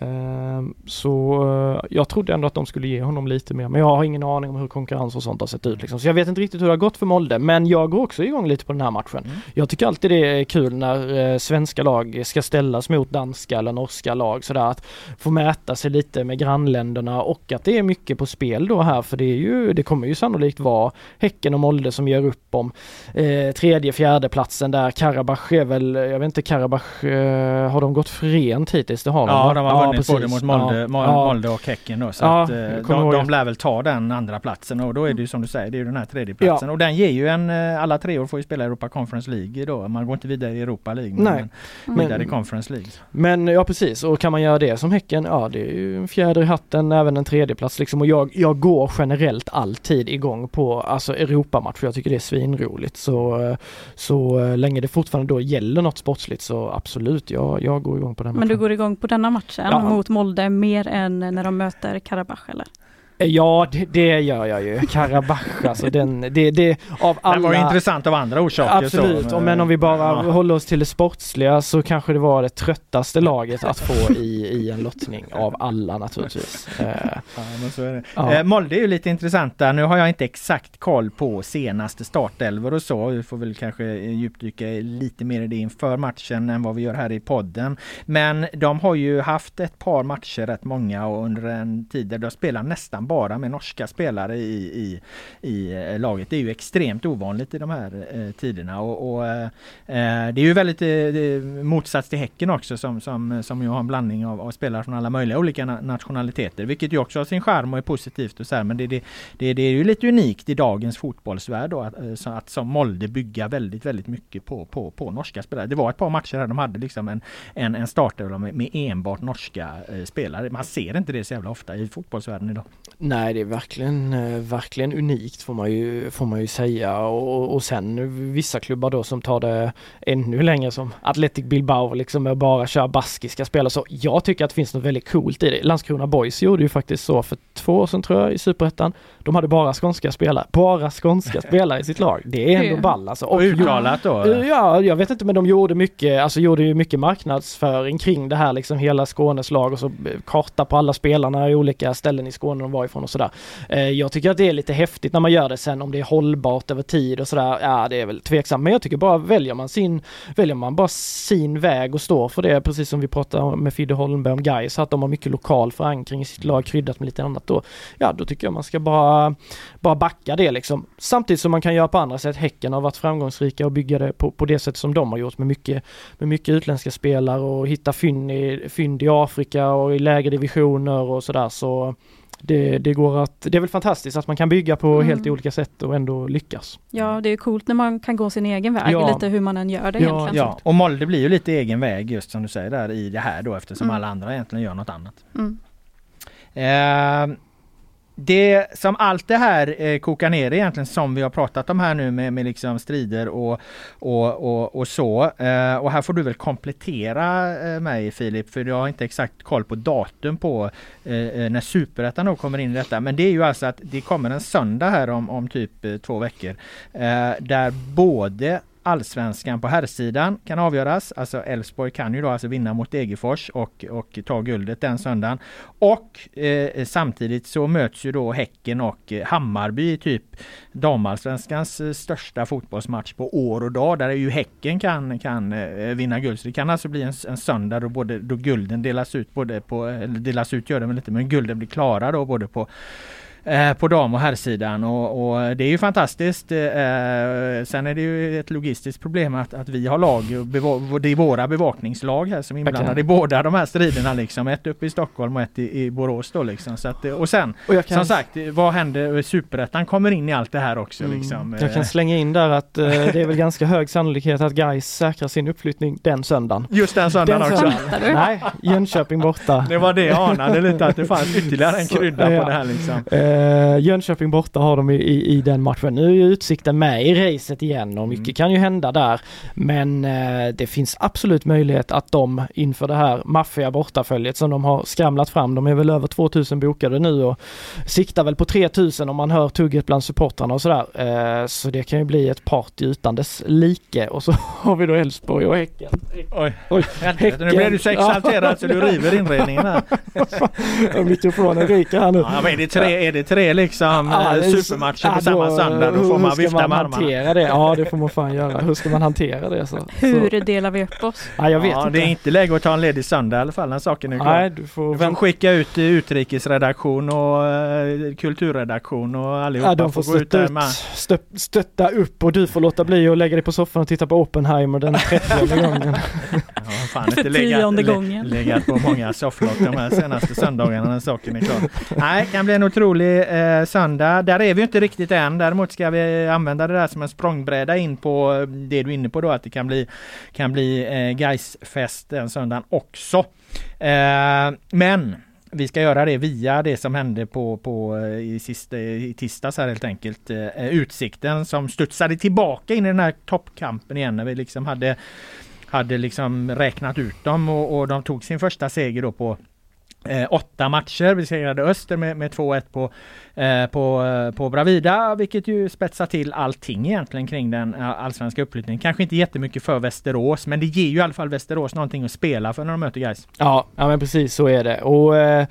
Ehm, så eh, jag trodde ändå att de skulle ge honom lite mer, men jag har ingen aning om hur konkurrens och sånt har sett ut liksom. Så jag vet inte riktigt hur det har gått för Molde, men jag går också igång lite på den här matchen. Mm. Jag tycker alltid det är kul när eh, svenska lag ska ställas mot danska eller norska lag sådär att få mäta sig lite med grannländerna och att det är mycket på spel då här för det är ju, det kommer ju sannolikt vara Häcken och Molde som gör upp om eh, tredje, fjärde platsen där. Karabach är väl, jag vet inte Karabach, eh, har de gått rent hittills? Det har de Ja, de har vunnit både mot Molde, Ja, Mol- ja. Molde och Häcken då. Så Ja, att, eh, de, de lär väl ta den andra platsen och då är det ju som du säger, det är ju den här tredje platsen. Och den ger ju en, eh, alla tre år får ju spela Europa Conference League då. Man går inte vidare i Europa League. Nej. Men Men- vidare i Conference League. Men ja precis, och kan man göra det som Häcken, ja det är ju en fjäder i hatten, även en tredje plats liksom. Och jag, jag går generellt alltid igång på alltså Europamatcher, jag tycker det är svinroligt. Så, eh, så länge det fortfarande då gäller något sportsligt så absolut, jag, jag går igång på den Men du matchen. går igång på denna matchen mot Molde mer än när de möter Karabach eller? Eh, Ja det, det gör jag ju, Karabach alltså den, det, det av alla... Den var ju intressant av andra orsaker. Absolut, så, men om vi bara ja. håller oss till det sportsliga så kanske det var det tröttaste laget att få i, i en lottning av alla naturligtvis. [laughs] Eh, Ja, men så är det. Ja. Eh, Molde är ju lite intressanta. Nu har jag inte exakt koll på senaste startelvor och så. Vi får väl kanske djupdyka lite mer i det inför matchen än vad vi gör här i podden. Men de har ju haft ett par matcher, rätt många, och under en tid där de spelar nästan bara med norska spelare i, i, i eh, laget. Det är ju extremt ovanligt i de här eh, tiderna och, och eh, eh det är ju väldigt eh, motsats till Häcken också som, som, som ju har en blandning av, av spelare från alla möjliga olika na- nationaliteter, vilket ju också har sin charm och är positivt och så här, men det, det, det, det är ju lite unikt i dagens fotbollsvärld då att, eh, så att som Molde bygga väldigt, väldigt mycket på, på, på norska spelare. Det var ett par matcher där de hade liksom en, en, en startelva med, med enbart norska eh, spelare. Man ser inte det så jävla ofta i fotbollsvärlden idag. Nej det är verkligen, eh, verkligen unikt får man ju, får man ju säga och, och sen vissa klubbar då som tar det ännu längre som Athletic Bilbao liksom med bara köra baskiska spelare så jag tycker att det finns något väldigt coolt i det. Landskrona Boys gjorde ju faktiskt så för två år sedan tror jag i Superettan. De hade bara skånska spelare, bara skånska [laughs] spelare i sitt lag. Det är ändå ball alltså. Och uttalat då? Ja, jag vet inte men de gjorde mycket, alltså gjorde ju mycket marknadsföring kring det här liksom hela Skånes lag och så karta på alla spelarna i olika ställen i Skåne de var ifrån och sådär. Eh, Jag tycker att det är lite häftigt när man gör det sen om det är hållbart över tid och sådär. Ja, det är väl tveksamt men jag tycker bara väljer man sin, väljer man bara sin väg och står för det precis som vi pratade med Fidde Holmberg om Gais att de har mycket lokal förankring i sitt lag kryddat med lite annat då. Ja, då tycker jag man ska bara, bara backa det liksom. Samtidigt som man kan göra på andra sätt. Häcken har varit framgångsrika och bygga det på, på det sätt som de har gjort med mycket, med mycket utländska spelare och hitta fynd i, fynd i Afrika och i lägre divisioner och sådär så det, det går att, det är väl fantastiskt att man kan bygga på Mm. helt olika sätt och ändå lyckas. Ja, det är coolt när man kan gå sin egen väg, Ja. lite hur man än gör det Ja, egentligen. Ja, och Molde blir ju lite egen väg just som du säger där i det här då eftersom Mm. alla andra egentligen gör något annat. Mm. Eh, det som allt det här eh, kokar ner egentligen som vi har pratat om här nu med, med liksom strider och, och, och, och så. Eh, och här får du väl komplettera eh, mig Filip för jag har inte exakt koll på datum på eh, eh, när superettan då kommer in i detta. Men det är ju alltså att det kommer en söndag här om, om typ eh, två veckor. Eh, där både Allsvenskan på herrsidan kan avgöras. Alltså Elfsborg kan ju då alltså vinna mot Degerfors och, och ta guldet den söndagen. Och eh, samtidigt så möts ju då Häcken och Hammarby i typ damallsvenskans eh, största fotbollsmatch på år och dag. Där ju Häcken kan, kan eh, vinna guld. Så det kan alltså bli en, en söndag då, både, då gulden delas ut både på, eller delas ut gör det väl inte, men gulden blir klara då både på eh, på dam och herrsidan och, och det är ju fantastiskt. Eh, sen är det ju ett logistiskt problem att, att vi har lag, det är våra bevakningslag här som är inblandade i båda de här striderna liksom. Ett uppe i Stockholm och ett i, i Borås då liksom. Så att, och sen Och kan, som sagt, vad händer? Superettan kommer in i allt det här också Mm, liksom. jag kan Eh, slänga in där att eh, [laughs] det är väl ganska hög sannolikhet att Gais säkrar sin uppflyttning den söndagen. Just den söndagen Den också. söndagen. Nej, Jönköping borta. Det var det jag anade lite att det fanns ytterligare en Så- krydda ja. på det här liksom. Eh, Uh, Jönköping borta har de i, i, i, den matchen. Nu är ju Utsikten med i racet igen och mycket mm. kan ju hända där. Men uh, det finns absolut möjlighet att de inför det här maffiga bortaföljet som de har skramlat fram, de är väl över 2000 bokade nu och siktar väl på 3000 om man hör tugget bland supportrarna och sådär. Uh, så det kan ju bli ett party utan dess like och så [laughs] har vi då Elfsborg och Häcken. Oj, Oj häcken. nu blir du så exalterad så du river inredningen här. [laughs] Mikrofonen ryker här nu. Ja, men är, det tre, är det tre liksom ja, eh, supermatcher på ja, samma söndag då får man vifta med armarna. hantera det? Ja det får man fan göra. Hur ska man hantera det? Så? Hur så. delar vi upp oss? Ja, jag vet ja, inte. Det är inte läge att ta en ledig söndag i alla fall när saken är klar. Nej, du får, du får skicka ut utrikesredaktion och uh, kulturredaktion och allihopa ja, de får, får gå ut ut, stö, stötta upp och du får låta bli att lägga dig på soffan och titta på Oppenheimer den 30 [laughs] gången. Ja, fan inte legat, gången. legat på många sofflock de här senaste söndagarna när saken är klar. [laughs] Nej, det kan bli en otrolig eh, söndag. Där är vi inte riktigt än. Däremot ska vi använda det där som en språngbräda in på det du är inne på då att det kan bli, kan bli eh, Gaisfest den söndagen också. Eh, men vi ska göra det via det som hände på, på eh, i, sista, eh, i tisdags här helt enkelt. Eh, utsikten som studsade tillbaka in i den här toppkampen igen när vi liksom hade hade liksom räknat ut dem och, och de tog sin första seger då på Eh, åtta matcher. Vi segrade Öster med, med 2-1 på, eh, på, eh, på Bravida, vilket ju spetsar till allting egentligen kring den eh, allsvenska uppflyttningen. Kanske inte jättemycket för Västerås, men det ger ju i alla fall Västerås någonting att spela för när de möter guys. Ja, ja men precis så är det. Och eh,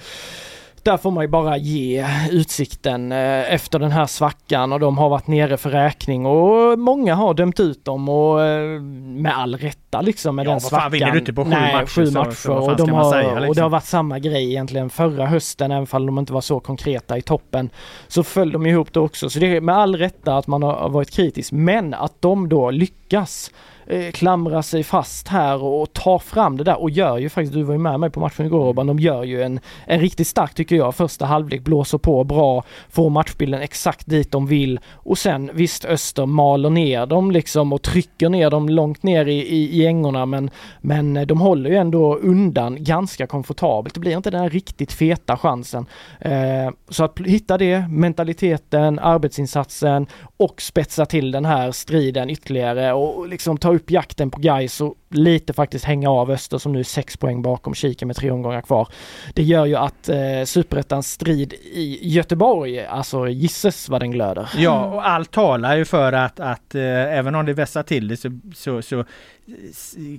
där får man ju bara ge Utsikten eh, efter den här svackan och de har varit nere för räkning och många har dömt ut dem och eh, med all rätta liksom med ja, den svackan. Fan, vinner du inte på sju Nej, matcher? Sju matcher så, och, de har, säga, liksom? och det har varit samma grej egentligen förra hösten även om de inte var så konkreta i toppen. Så föll de ihop det också så det är med all rätta att man har varit kritisk men att de då lyckas eh, klamrar sig fast här och tar fram det där och gör ju faktiskt, du var ju med mig på matchen igår Robban, de gör ju en, en riktigt stark tycker jag, första halvlek, blåser på bra, får matchbilden exakt dit de vill och sen visst Öster maler ner dem liksom och trycker ner dem långt ner i, i, i ängorna men, men eh, de håller ju ändå undan ganska komfortabelt. Det blir inte den här riktigt feta chansen. Eh, så att hitta det, mentaliteten, arbetsinsatsen och spetsa till den här striden ytterligare och liksom ta upp jakten på guys och lite faktiskt hänga av Öster som nu är sex poäng bakom Kiken med tre omgångar kvar. Det gör ju att eh, superettans strid i Göteborg, alltså gisses vad den glöder. Ja, och allt talar ju för att, att eh, även om det vässar till det så, så, så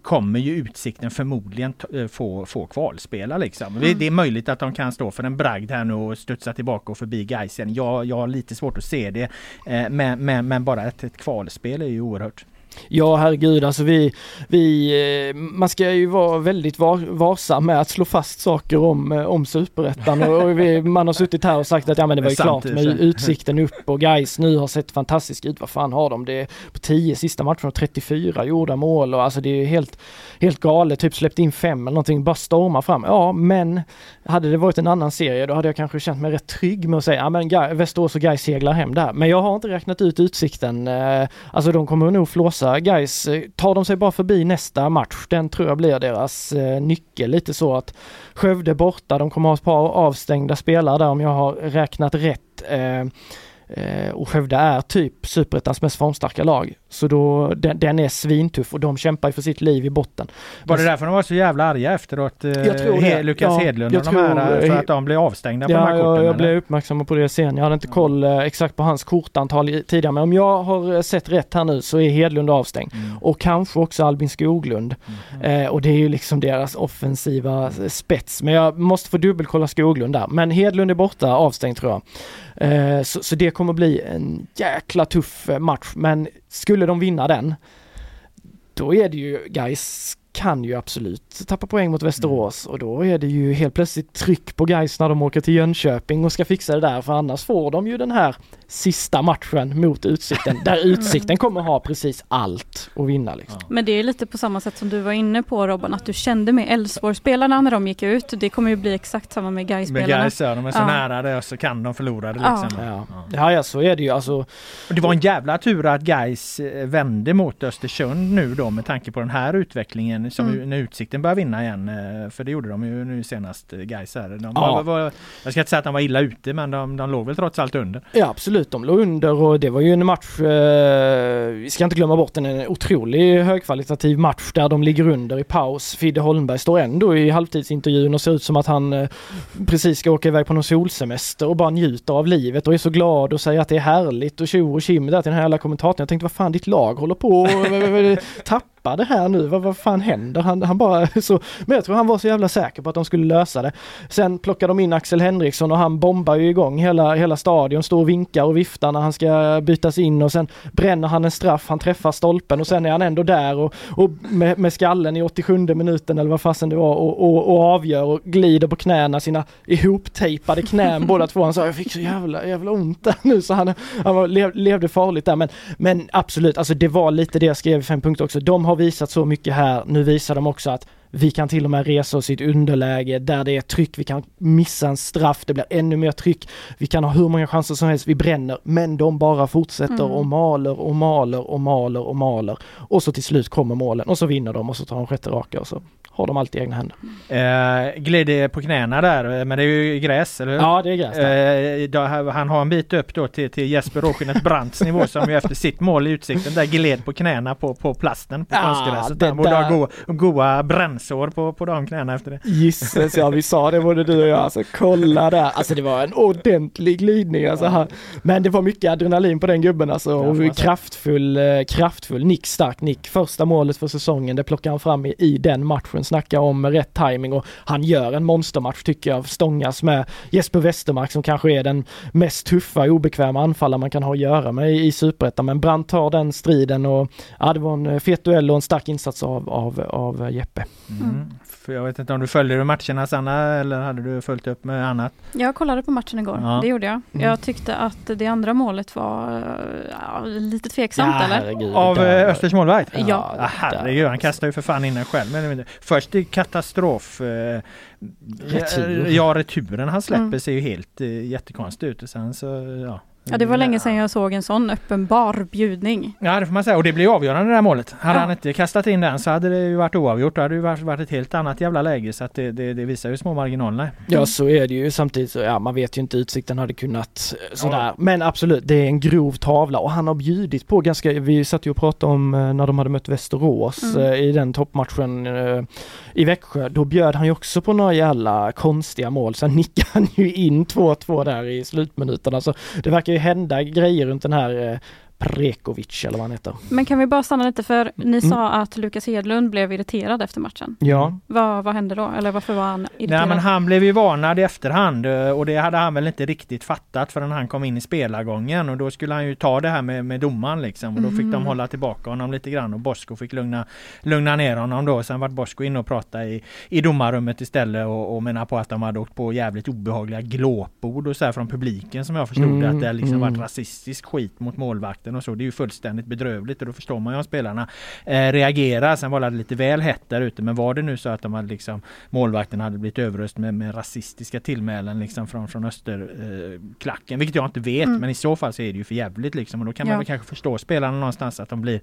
kommer ju Utsikten förmodligen eh, få, få kvalspela liksom. Mm. Det är möjligt att de kan stå för en bragd här nu och studsa tillbaka och förbi Gaisen. Jag, jag har lite svårt att se det. Eh, men, men, men bara ett, ett kvalspel är ju oerhört Ja herregud alltså vi, vi, eh, man ska ju vara väldigt var, varsam med att slå fast saker om, eh, om superettan och vi, man har suttit här och sagt att ja men det var ju klart med utsikten upp och guys nu har sett fantastiskt ut. Vad fan har de? Det är på 10 sista matcherna 34 gjorda mål och alltså det är helt, helt galet. Typ släppt in fem eller någonting, bara storma fram. Ja men hade det varit en annan serie då hade jag kanske känt mig rätt trygg med att säga ja men Västerås och guys seglar hem där. Men jag har inte räknat ut utsikten. Eh, alltså de kommer nog flåsa missa guys. Eh, tar de sig bara förbi nästa match, den tror jag blir deras eh, nyckel. Lite så att Skövde borta, de kommer ha ett par avstängda spelare där om jag har räknat rätt. Eh, Eh, och Skövde är typ superettans mest formstarka lag. Så då, den, den, är svintuff och de kämpar ju för sitt liv i botten. Var det därför de var så jävla arga efteråt? Eh, jag tror He Lukas ja, Hedlund och de här, för att de blev avstängda på ja, de här korten? Ja, jag blev uppmärksam på det sen. Jag hade inte koll eh, exakt på hans kortantal tidigare men om jag har sett rätt här nu så är Hedlund avstängd. Mm. Och kanske också Albin Skoglund. Mm. Eh, och det är ju liksom deras offensiva spets. Men jag måste få dubbelkolla Skoglund där. Men Hedlund är borta, avstängd tror jag. Eh, så, så, det kommer bli en jäkla tuff eh, match, men skulle de vinna den, då är det ju, guys kan ju absolut tappa poäng mot Västerås och då är det ju helt plötsligt tryck på guys när de åker till Jönköping och ska fixa det där för annars får de ju den här sista matchen mot Utsikten där Utsikten kommer ha precis allt att vinna. Liksom. Men det är lite på samma sätt som du var inne på Robban, att du kände med Elfsborgsspelarna när de gick ut. Det kommer ju bli exakt samma med Med Gais-spelarna. Gais, ja, de är så Ja. nära det och så kan de förlora det Ja. liksom. Ja. Ja, ja, så är det ju. Alltså, det var en jävla tur att Gais vände mot Östersund nu då med tanke på den här utvecklingen som Mm. när Utsikten börjar vinna igen. eh, För det gjorde de ju nu senast eh, Gais här. De Ja. var, var, jag ska inte säga att de var illa ute men de, de låg väl trots allt under. Ja absolut, de låg under och det var ju en match, eh, vi ska inte glömma bort den, en otrolig högkvalitativ match där de ligger under i paus. Fidde Holmberg står ändå i halvtidsintervjun och ser ut som att han eh, precis ska åka iväg på någon solsemester och bara njuter av livet och är så glad och säger att det är härligt och tjo och tjim där till den här jävla kommentatorn. Jag tänkte vad fan ditt lag håller på och eh, eh, eh, tappa det här nu, vad, vad fan händer? Han, han bara [laughs] så, men jag tror han var så jävla säker på att de skulle lösa det. Sen plockar de in Axel Henriksson och han bombar ju igång hela, hela stadion, står och vinkar och viftar när han ska bytas in och sen bränner han en straff, han träffar stolpen och sen är han ändå där och, och med, med skallen i 87 minuten eller vad fasen det var och, och, och avgör och glider på knäna, sina ihoptejpade knän båda två. Han sa jag fick så jävla, jävla ont där nu så han, han var, lev, levde farligt där men, men absolut, alltså det var lite det jag skrev i fem punkter också. De har visat så mycket här, nu visar de också att vi kan till och med resa oss i ett underläge där det är tryck, vi kan missa en straff, det blir ännu mer tryck, vi kan ha hur många chanser som helst, vi bränner, men de bara fortsätter Mm. och maler och maler och maler och maler. Och så till slut kommer målen och så vinner de och så tar de sjätte raka och så har de allt i egna händer. Eh, glider på knäna där men det är ju gräs eller hur? Ja, det är gräs där. Eh, då, han har en bit upp då till, till Jesper Råskinnet Brandts nivå [laughs] som ju efter sitt mål i Utsikten där gled på knäna på, på plasten på Ja, konstgräset. Han borde ha goa, goa bränsår på, på de knäna efter det. Gisses ja, vi sa det både du och jag. Alltså kolla där. Alltså det var en ordentlig glidning. Alltså, han, men det var mycket adrenalin på den gubben alltså. Och säga. kraftfull, eh, kraftfull nick, stark nick. Första målet för säsongen, det plockar han fram i, i den matchen. Snacka om rätt timing och han gör en monstermatch tycker jag. Stångas med Jesper Westermark som kanske är den mest tuffa, obekväma anfallare man kan ha att göra med i, i Superettan. Men Brandt tar den striden och ja, det var en fet duell och en stark insats av, av, av Jeppe. Mm. För jag vet inte om du följde du matcherna Sanna eller hade du följt upp med annat? Jag kollade på matchen igår, Ja. det gjorde jag. Mm. Jag tyckte att det andra målet var ja, lite tveksamt eller? herregud, Av där eh, Östers målvakt? Ja. Det där herregud, han kastar ju för fan in den själv. Men, men, först i katastrof. Eh, Retur. Ja, returen han släpper Mm. ser ju helt eh, jättekonstigt ut. Och sen så, ja. Ja, det var länge sedan jag såg en sån uppenbar bjudning. Ja det får man säga och det blev avgörande det här målet. Hade Ja. han inte kastat in den så hade det ju varit oavgjort. Då hade det ju varit, ett helt annat jävla läge så att det, det, det visar ju små marginalerna. Ja så är det ju samtidigt så ja man vet ju inte utsikten hade kunnat eh, sådär. Men absolut det är en grov tavla och han har bjudit på ganska, vi satt ju och pratade om eh, när de hade mött Västerås Mm. eh, i den toppmatchen i Växjö. Då bjöd han ju också på några jävla konstiga mål. Sen nickade han ju in 2-2 där i slutminuterna. Så det verkar ju hända grejer runt den här eh, Prekovic eller vad han heter. Men kan vi bara stanna lite för ni Mm. sa att Lukas Hedlund blev irriterad efter matchen. Ja. Vad, vad hände då? Eller varför var han irriterad? Nej men han blev ju varnad i efterhand eh, och det hade han väl inte riktigt fattat förrän han kom in i spelargången och då skulle han ju ta det här med, med domaren liksom och då fick de Mhm. hålla tillbaka honom lite grann och Bosko fick lugna, lugna ner honom då. Sen vart Bosko inne och pratade i, i domarrummet istället och, och menar på att de hade åkt på jävligt obehagliga glåpord och så här från publiken som jag förstod Mm, att det liksom mm. varit rasistisk skit mot målvakten och så. Det är ju fullständigt bedrövligt och då förstår man ju om spelarna eh, reagerar. Sen var det lite väl hett där ute men var det nu så att de hade liksom målvakten hade blivit överöst med, med rasistiska tillmälen liksom från, från österklacken. Eh, vilket jag inte vet Mm. men i så fall så är det ju för jävligt liksom och då kan Ja. man väl kanske förstå spelarna någonstans att de blir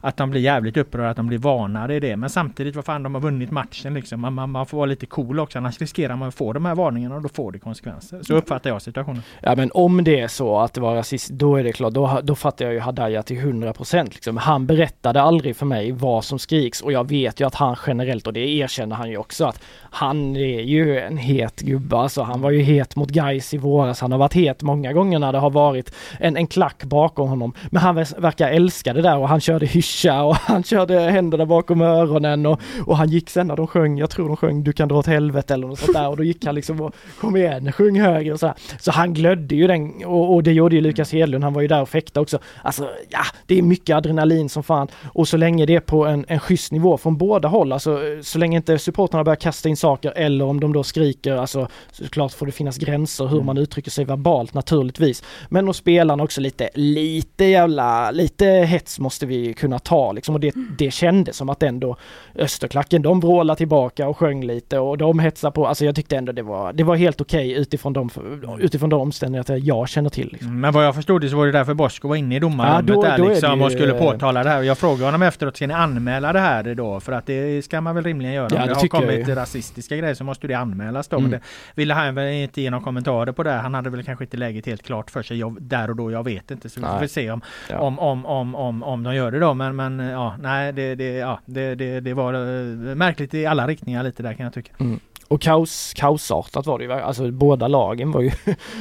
att de blir jävligt upprörda, att de blir varnade i det. Men samtidigt, vad fan, de har vunnit matchen liksom. Man, man, man får vara lite cool också, annars riskerar man att få de här varningarna och då får det konsekvenser. Så uppfattar jag situationen. Ja men om det är så att det var rasist, då är det klart, då, då fattar jag ju Hadaya till 100% liksom. Han berättade aldrig för mig vad som skriks och jag vet ju att han generellt, och det erkänner han ju också, att han är ju en het gubbe alltså. Han var ju het mot guys i våras, han har varit het många gånger när det har varit en, en klack bakom honom. Men han verkar älska det där och han körde hyscha och [laughs] han körde händerna bakom öronen och, och han gick sen när de sjöng, jag tror de sjöng Du kan dra åt helvete eller något sånt där och då gick han liksom och kom igen, sjung högre och sådär. Så han glödde ju den och, och det gjorde ju Lukas Hedlund, han var ju där och fäktade också alltså ja, det är mycket adrenalin som fan. Och så länge det är på en, en schysst nivå från båda håll, alltså så länge inte supportrarna börjar kasta in saker eller om de då skriker, alltså såklart får det finnas gränser hur mm. man uttrycker sig verbalt naturligtvis. Men och spelarna också lite, lite jävla, lite hets måste vi kunna ta liksom och det, det kändes som att ändå Österklacken, de vrålade tillbaka och sjöng lite och de hetsade på, alltså jag tyckte ändå det var, det var helt okej okay utifrån de, utifrån de omständigheter jag känner till. Liksom. Mm, men vad jag förstod det så var det därför Bosko var inne i domarrummet ja, då, där då liksom ju, och skulle påtala det här. Jag frågade honom efteråt, ska ni anmäla det här då? För att det ska man väl rimligen göra. Ja, det, det har kommit rasistiska grejer så måste det anmälas då. Mm. Men det ville han väl inte ge några kommentarer på det. Han hade väl kanske inte läget helt klart för sig jag, där och då. Jag vet inte. Så vi får se om, ja. om, om, om, om, om de gör det då. Men, men ja, nej, det, det, ja, det, det, det var eh, märkligt i alla riktningar lite där kan jag tycka. Mm. Och kaos, kaosartat var det ju, alltså båda lagen var ju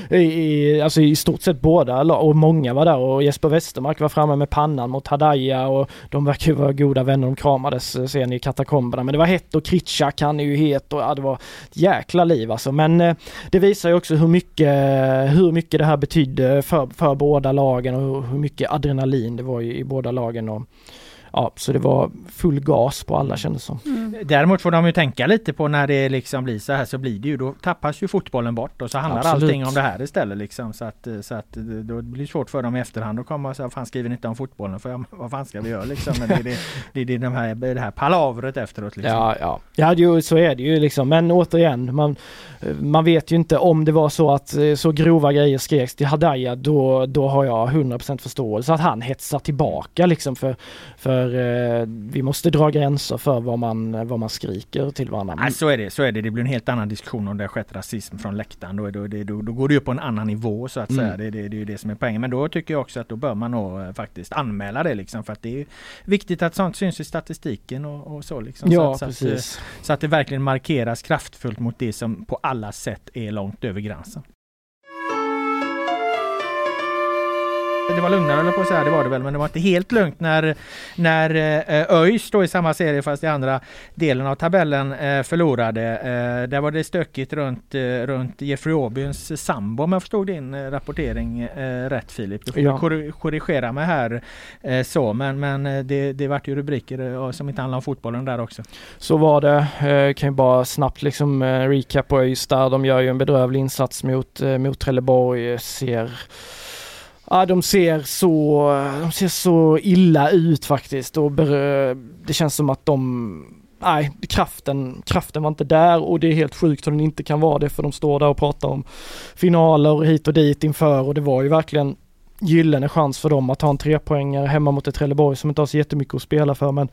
[laughs] i, alltså i stort sett båda och många var där och Jesper Westermark var framme med pannan mot Hadaya och de verkar ju vara goda vänner, de kramades eh, sen i katakomberna. Men det var hett och Kritschak han är ju het och ja, det var ett jäkla liv alltså. Men eh, det visar ju också hur mycket, hur mycket det här betydde för, för båda lagen och hur mycket adrenalin det var i, i båda lagen och ja, så det var full gas på alla kändes som. Mm. Däremot får de ju tänka lite på när det liksom blir så här så blir det ju då tappas ju fotbollen bort och så handlar Absolut. allting om det här istället liksom så att, så att då blir det svårt för dem i efterhand att komma och säga fan skriver ni inte om fotbollen för vad fan ska vi göra liksom men det är det, det, det, de här, det här palavret efteråt liksom. Ja, ja. Ja, det, så är det ju liksom men återigen man, man vet ju inte om det var så att eh, så grova grejer skreks till Hadaya då, då har jag 100% förståelse att han hetsar tillbaka liksom för, för för eh, vi måste dra gränser för vad man, vad man skriker till varandra. Nej, så är det, så är det. Det blir en helt annan diskussion om det har skett rasism från läktaren. Då, då, då, då går det upp på en annan nivå så att mm. säga. Det, det, det är ju det som är poängen. Men då tycker jag också att då bör man nog eh, faktiskt anmäla det liksom. För att det är viktigt att sånt syns i statistiken och, och så liksom. Ja, så, att, precis. Så att, så att det verkligen markeras kraftfullt mot det som på alla sätt är långt över gränsen. Det var lugnare eller på att säga, det var det väl, men det var inte helt lugnt när, när eh, ÖIS då i samma serie fast i andra delen av tabellen eh, förlorade. Eh, där var det stökigt runt, runt Jeffrey Åbyns sambo om jag förstod din rapportering rätt Filip. Du får ja. korrigera mig här så men, men det, det vart ju rubriker som inte handlar om fotbollen där också. Så var det. Eh, kan ju bara snabbt liksom recap på ÖIS där. De gör ju en bedrövlig insats mot, mot Trelleborg. Ser Ja, de ser så, de ser så illa ut faktiskt och det känns som att de Nej, kraften, kraften var inte där och det är helt sjukt att den inte kan vara det för de står där och pratar om finaler hit och dit inför och det var ju verkligen gyllene chans för dem att ta en trepoängare hemma mot ett Trelleborg som inte har så jättemycket att spela för men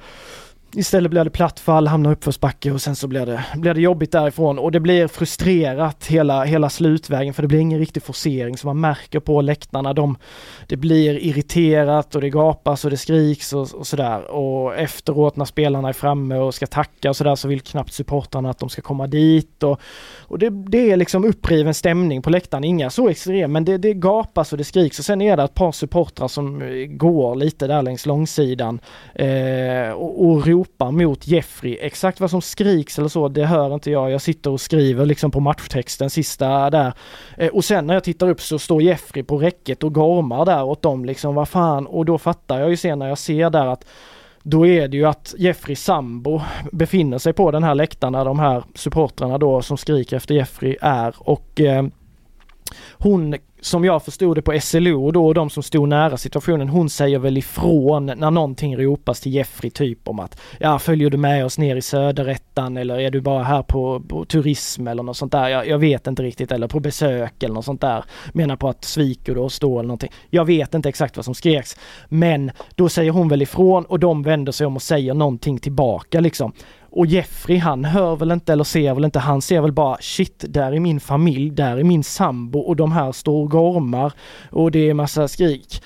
Istället blir det platt fall, hamnar uppförsbacke och sen så blir det, blir det jobbigt därifrån. Och det blir frustrerat hela, hela slutvägen för det blir ingen riktig forcering. Som man märker på läktarna. De, det blir irriterat och det gapas och det skriks och, och sådär. Och efteråt när spelarna är framme och ska tacka och sådär så vill knappt supportrarna att de ska komma dit. Och, och det, det är liksom uppriven stämning på läktaren, inga så extrem men det, det gapas och det skriks. Och sen är det ett par supportrar som eh, går lite där längs långsidan eh, och, och ropar mot Jeffrey. Exakt vad som skriks eller så, det hör inte jag. Jag sitter och skriver liksom på matchtexten sista där. Eh, och sen när jag tittar upp så står Jeffrey på räcket och gormar där åt dem liksom, vad fan. Och då fattar jag ju sen när jag ser där att då är det ju att Jeffrey sambo befinner sig på den här läktaren där de här supportrarna då som skriker efter Jeffrey är och eh, hon som jag förstod det på SLO då och de som stod nära situationen, hon säger väl ifrån när någonting ropas till Jeffrey typ om att ja, följer du med oss ner i söderettan eller är du bara här på, på turism eller något sånt där. Jag, jag, vet inte riktigt eller på besök eller något sånt där. Menar på att sviker du oss då eller någonting. Jag vet inte exakt vad som skreks. Men då säger hon väl ifrån och de vänder sig om och säger någonting tillbaka liksom. Och Jeffrey han hör väl inte eller ser väl inte, han ser väl bara shit, där är min familj, där är min sambo och de här står och gormar och det är massa skrik.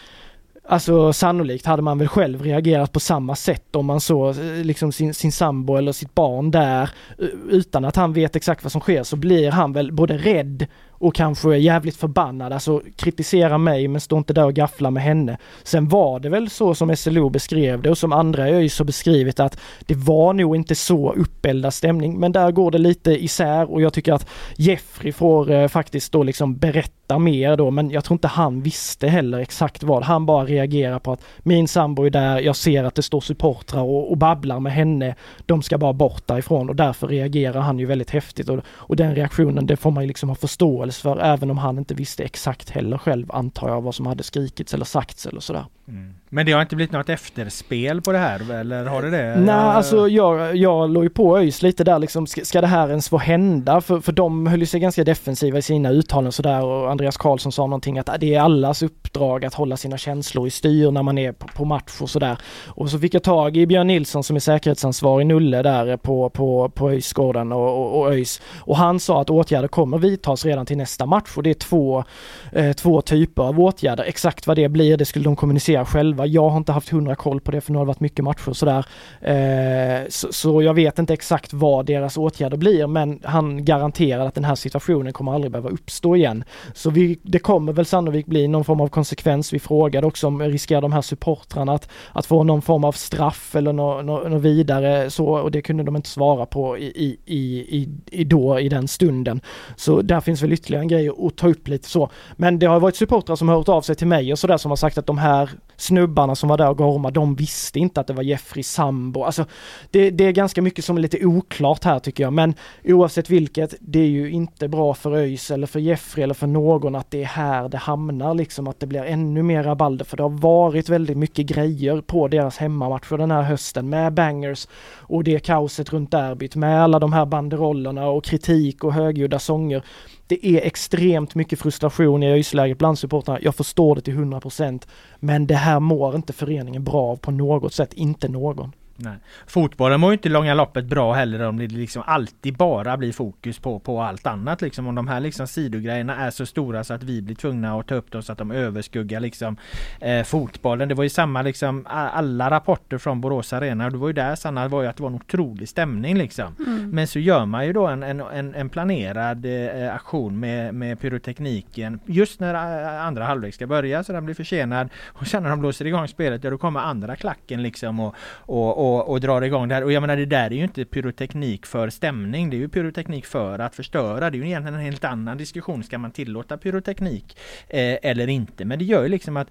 Alltså sannolikt hade man väl själv reagerat på samma sätt om man såg eh, liksom sin, sin sambo eller sitt barn där eh, utan att han vet exakt vad som sker så blir han väl både rädd och kanske är jävligt förbannad, alltså kritisera mig men stå inte där och gaffla med henne. Sen var det väl så som SLO beskrev det och som andra ÖIS har beskrivit att det var nog inte så uppeldad stämning men där går det lite isär och jag tycker att Jeffrey får eh, faktiskt då liksom berätta mer då men jag tror inte han visste heller exakt vad. Han bara reagerar på att min sambo är där, jag ser att det står supportrar och, och babblar med henne. De ska bara bort därifrån och därför reagerar han ju väldigt häftigt och, och den reaktionen det får man ju liksom ha förståelse för även om han inte visste exakt heller själv antar jag vad som hade skrikits eller sagts eller sådär. Mm. Men det har inte blivit något efterspel på det här eller har det det? Nej, alltså jag, jag låg ju på ÖIS lite där liksom, ska, ska det här ens få hända? För, för de höll sig ganska defensiva i sina uttalanden sådär och Andreas Karlsson sa någonting att det är allas uppdrag att hålla sina känslor i styr när man är på, på match och sådär. Och så fick jag tag i Björn Nilsson som är säkerhetsansvarig Nulle där på, på, på ÖIS-gården och, och, och ÖIS. Och han sa att åtgärder kommer vidtas redan till nästa match och det är två, eh, två typer av åtgärder. Exakt vad det blir, det skulle de kommunicera själva. Jag har inte haft hundra koll på det för nu har det varit mycket matcher och sådär. Eh, så, så, jag vet inte exakt vad deras åtgärder blir men han garanterar att den här situationen kommer aldrig behöva uppstå igen. Så vi, det kommer väl sannolikt bli någon form av konsekvens. Vi frågade också om riskerar de här supportrarna att, att få någon form av straff eller något no, no vidare så och det kunde de inte svara på i, i, i, i, då i den stunden. Så där finns väl ytterligare en grej att ta upp lite så. Men det har varit supportrar som har hört av sig till mig och sådär som har sagt att de här snubbarna som var där och gormade, de visste inte att det var Jeffrey Sambo. Alltså det, det, är ganska mycket som är lite oklart här tycker jag, men oavsett vilket, det är ju inte bra för ÖIS eller för Jeffrey eller för någon att det är här det hamnar liksom, att det blir ännu mer rabalder, för det har varit väldigt mycket grejer på deras hemmamatcher den här hösten med bangers och det kaoset runt derbyt med alla de här banderollerna och kritik och högljudda sånger det är extremt mycket frustration i ÖIS-läget bland supportrarna. Jag förstår det till 100% men det här mår inte föreningen bra av på något sätt, inte någon. Nej. Fotbollen mår ju inte långa loppet bra heller om det liksom alltid bara blir fokus på, på allt annat liksom. Om de här liksom sidogrejerna är så stora så att vi blir tvungna att ta upp dem så att de överskuggar liksom eh, fotbollen. Det var ju samma liksom alla rapporter från Borås Arena. Det var ju där Sanna, var ju att det var en otrolig stämning liksom. Mm. Men så gör man ju då en, en, en planerad eh, aktion med, med pyrotekniken just när eh, andra halvlek ska börja så den blir försenad och sen när de blåser igång spelet, ja då kommer andra klacken liksom och, och, och och, och drar igång det här. Och jag menar det där är ju inte pyroteknik för stämning. Det är ju pyroteknik för att förstöra. Det är ju egentligen en helt annan diskussion. Ska man tillåta pyroteknik eh, eller inte? Men det gör ju liksom att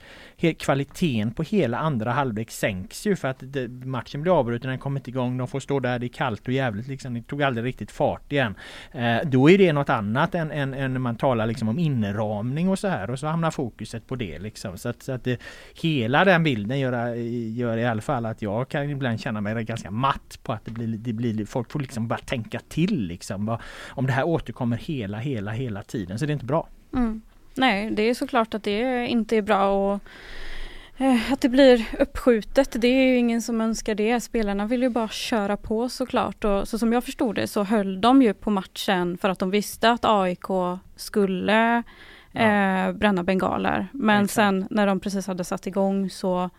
kvaliteten på hela andra halvlek sänks ju för att det, matchen blir avbruten, den kommer inte igång, de får stå där, det är kallt och jävligt liksom. Det tog aldrig riktigt fart igen. Eh, då är det något annat än, än, än man talar liksom om inramning och så här och så hamnar fokuset på det liksom. Så att, så att det, hela den bilden gör, gör i alla fall att jag kan ibland känna känna mig ganska matt på att det blir, det blir folk får liksom bara tänka till liksom. Om det här återkommer hela, hela, hela tiden så det är inte bra. Mm. Nej, det är såklart att det inte är bra och eh, att det blir uppskjutet, det är ju ingen som önskar det. Spelarna vill ju bara köra på såklart och så som jag förstod det så höll de ju på matchen för att de visste att AIK skulle eh, bränna bengaler. Men Exakt. sen när de precis hade satt igång så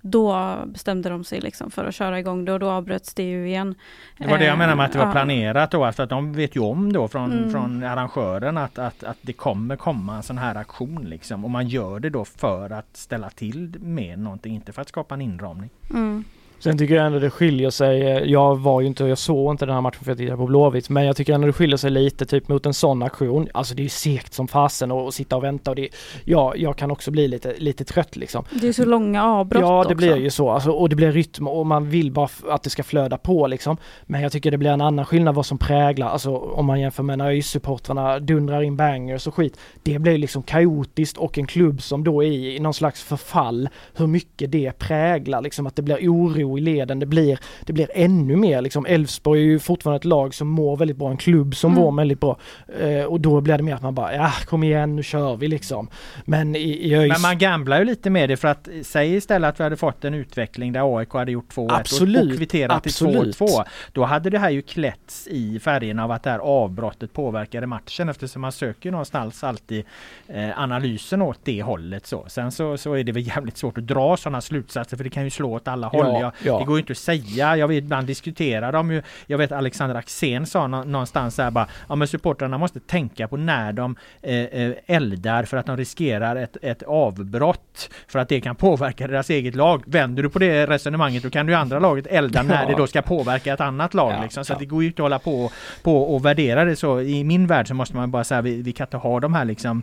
då bestämde de sig liksom för att köra igång det och då avbröts det ju igen. Det var det jag menar med att det var eh, planerat då, för att de vet ju om då från, mm. från arrangören att, att, att det kommer komma en sån här aktion liksom. Och man gör det då för att ställa till med någonting, inte för att skapa en inramning. Mm. Sen tycker jag ändå det skiljer sig. Jag var ju inte, jag såg inte den här matchen för att titta på Blåvitt, men jag tycker ändå det skiljer sig lite typ mot en sån aktion. Alltså det är ju segt som fasen att sitta och vänta och det, ja, jag kan också bli lite, lite trött liksom. Det är så långa avbrott Ja, det också. blir ju så. Alltså, och det blir rytm och man vill bara att det ska flöda på liksom. Men jag tycker det blir en annan skillnad vad som präglar, alltså om man jämför med när ÖIS-supportrarna dundrar in bangers och skit. Det blir liksom kaotiskt och en klubb som då är i någon slags förfall, hur mycket det präglar liksom att det blir oro i leden. Det blir, det blir ännu mer liksom. Elfsborg är ju fortfarande ett lag som mår väldigt bra, en klubb som mm. mår väldigt bra. Eh, och då blir det mer att man bara, ja kom igen nu kör vi liksom. Men i, i ÖIS... Men man gamblar ju lite med det för att säg istället att vi hade fått en utveckling där AIK hade gjort 2-1 och, och kvitterat till 2-2. Då hade det här ju klätts i färgen av att det här avbrottet påverkade matchen eftersom man söker någonstans alltid eh, analysen åt det hållet så. Sen så, så är det väl jävligt svårt att dra sådana slutsatser för det kan ju slå åt alla håll. Ja. Jag, Ja. Det går ju inte att säga. Jag vet ibland diskuterar de ju. Jag vet Alexander Axén sa nå- någonstans där bara ja men supportrarna måste tänka på när de eh, eh, eldar för att de riskerar ett, ett avbrott för att det kan påverka deras eget lag. Vänder du på det resonemanget då kan du andra laget elda när Ja. det då ska påverka ett annat lag. Ja, liksom. Så det går ju inte att hålla på, på och värdera det så. I min värld så måste man bara säga vi, vi kan inte ha de här liksom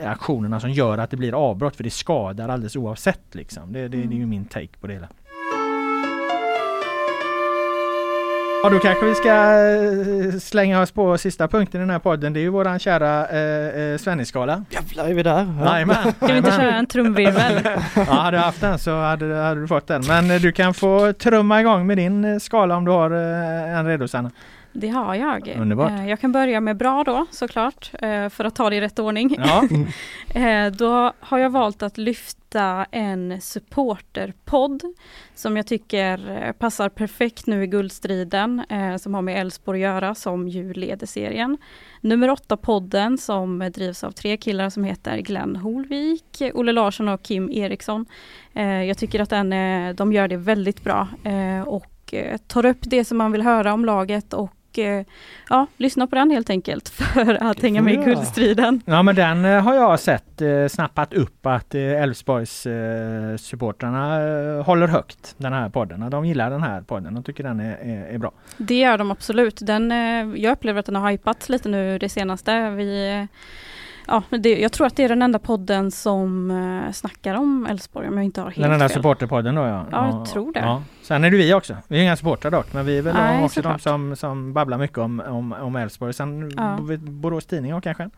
eh, aktionerna som gör att det blir avbrott för det skadar alldeles oavsett liksom. Det, det, det är ju min take på det hela. Ja, då kanske vi ska eh, slänga oss på sista punkten i den här podden. Det är ju våran kära eh, eh, Svennisskala. Jävlar är vi där. Ja. Jajamän. Ska vi inte köra en trumvirvel? [laughs] Ja, hade du haft den så hade, hade du fått den. Men eh, du kan få trumma igång med din skala om du har eh, en redo Sanna. Det har jag. Underbart. Eh, Jag kan börja med bra då såklart, eh, för att ta det i rätt ordning. Ja, [laughs] Eh, Då har jag valt att lyfta en supporterpodd som jag tycker passar perfekt nu i guldstriden som har med Elfsborg att göra som ju leder serien. Nummer åtta podden som drivs av tre killar som heter Glenn Holvik, Olle Larsson och Kim Eriksson. Jag tycker att den, de gör det väldigt bra och tar upp det som man vill höra om laget och eh, ja, lyssna på den helt enkelt [laughs] för att hänga med i guldstriden. ja men den eh, har jag sett eh, snappat upp att Elfsborgs supportrarna håller högt den här podden. De gillar den här podden. De tycker den är, är, är bra. Det gör de absolut. Den, jag upplever att den har hypats lite nu det senaste. Vi, ja, det, jag tror att det är den enda podden som eh, snackar om Elfsborg om jag inte har helt Den enda fel. supporterpodden då ja. Ja, jag tror det. Ja. Sen är det vi också. Vi är inga supportrar dock men vi är väl Nej, också de såklart. som, som babblar mycket om, om, om Elfsborg. Sen ja. Borås Tidningar kanske?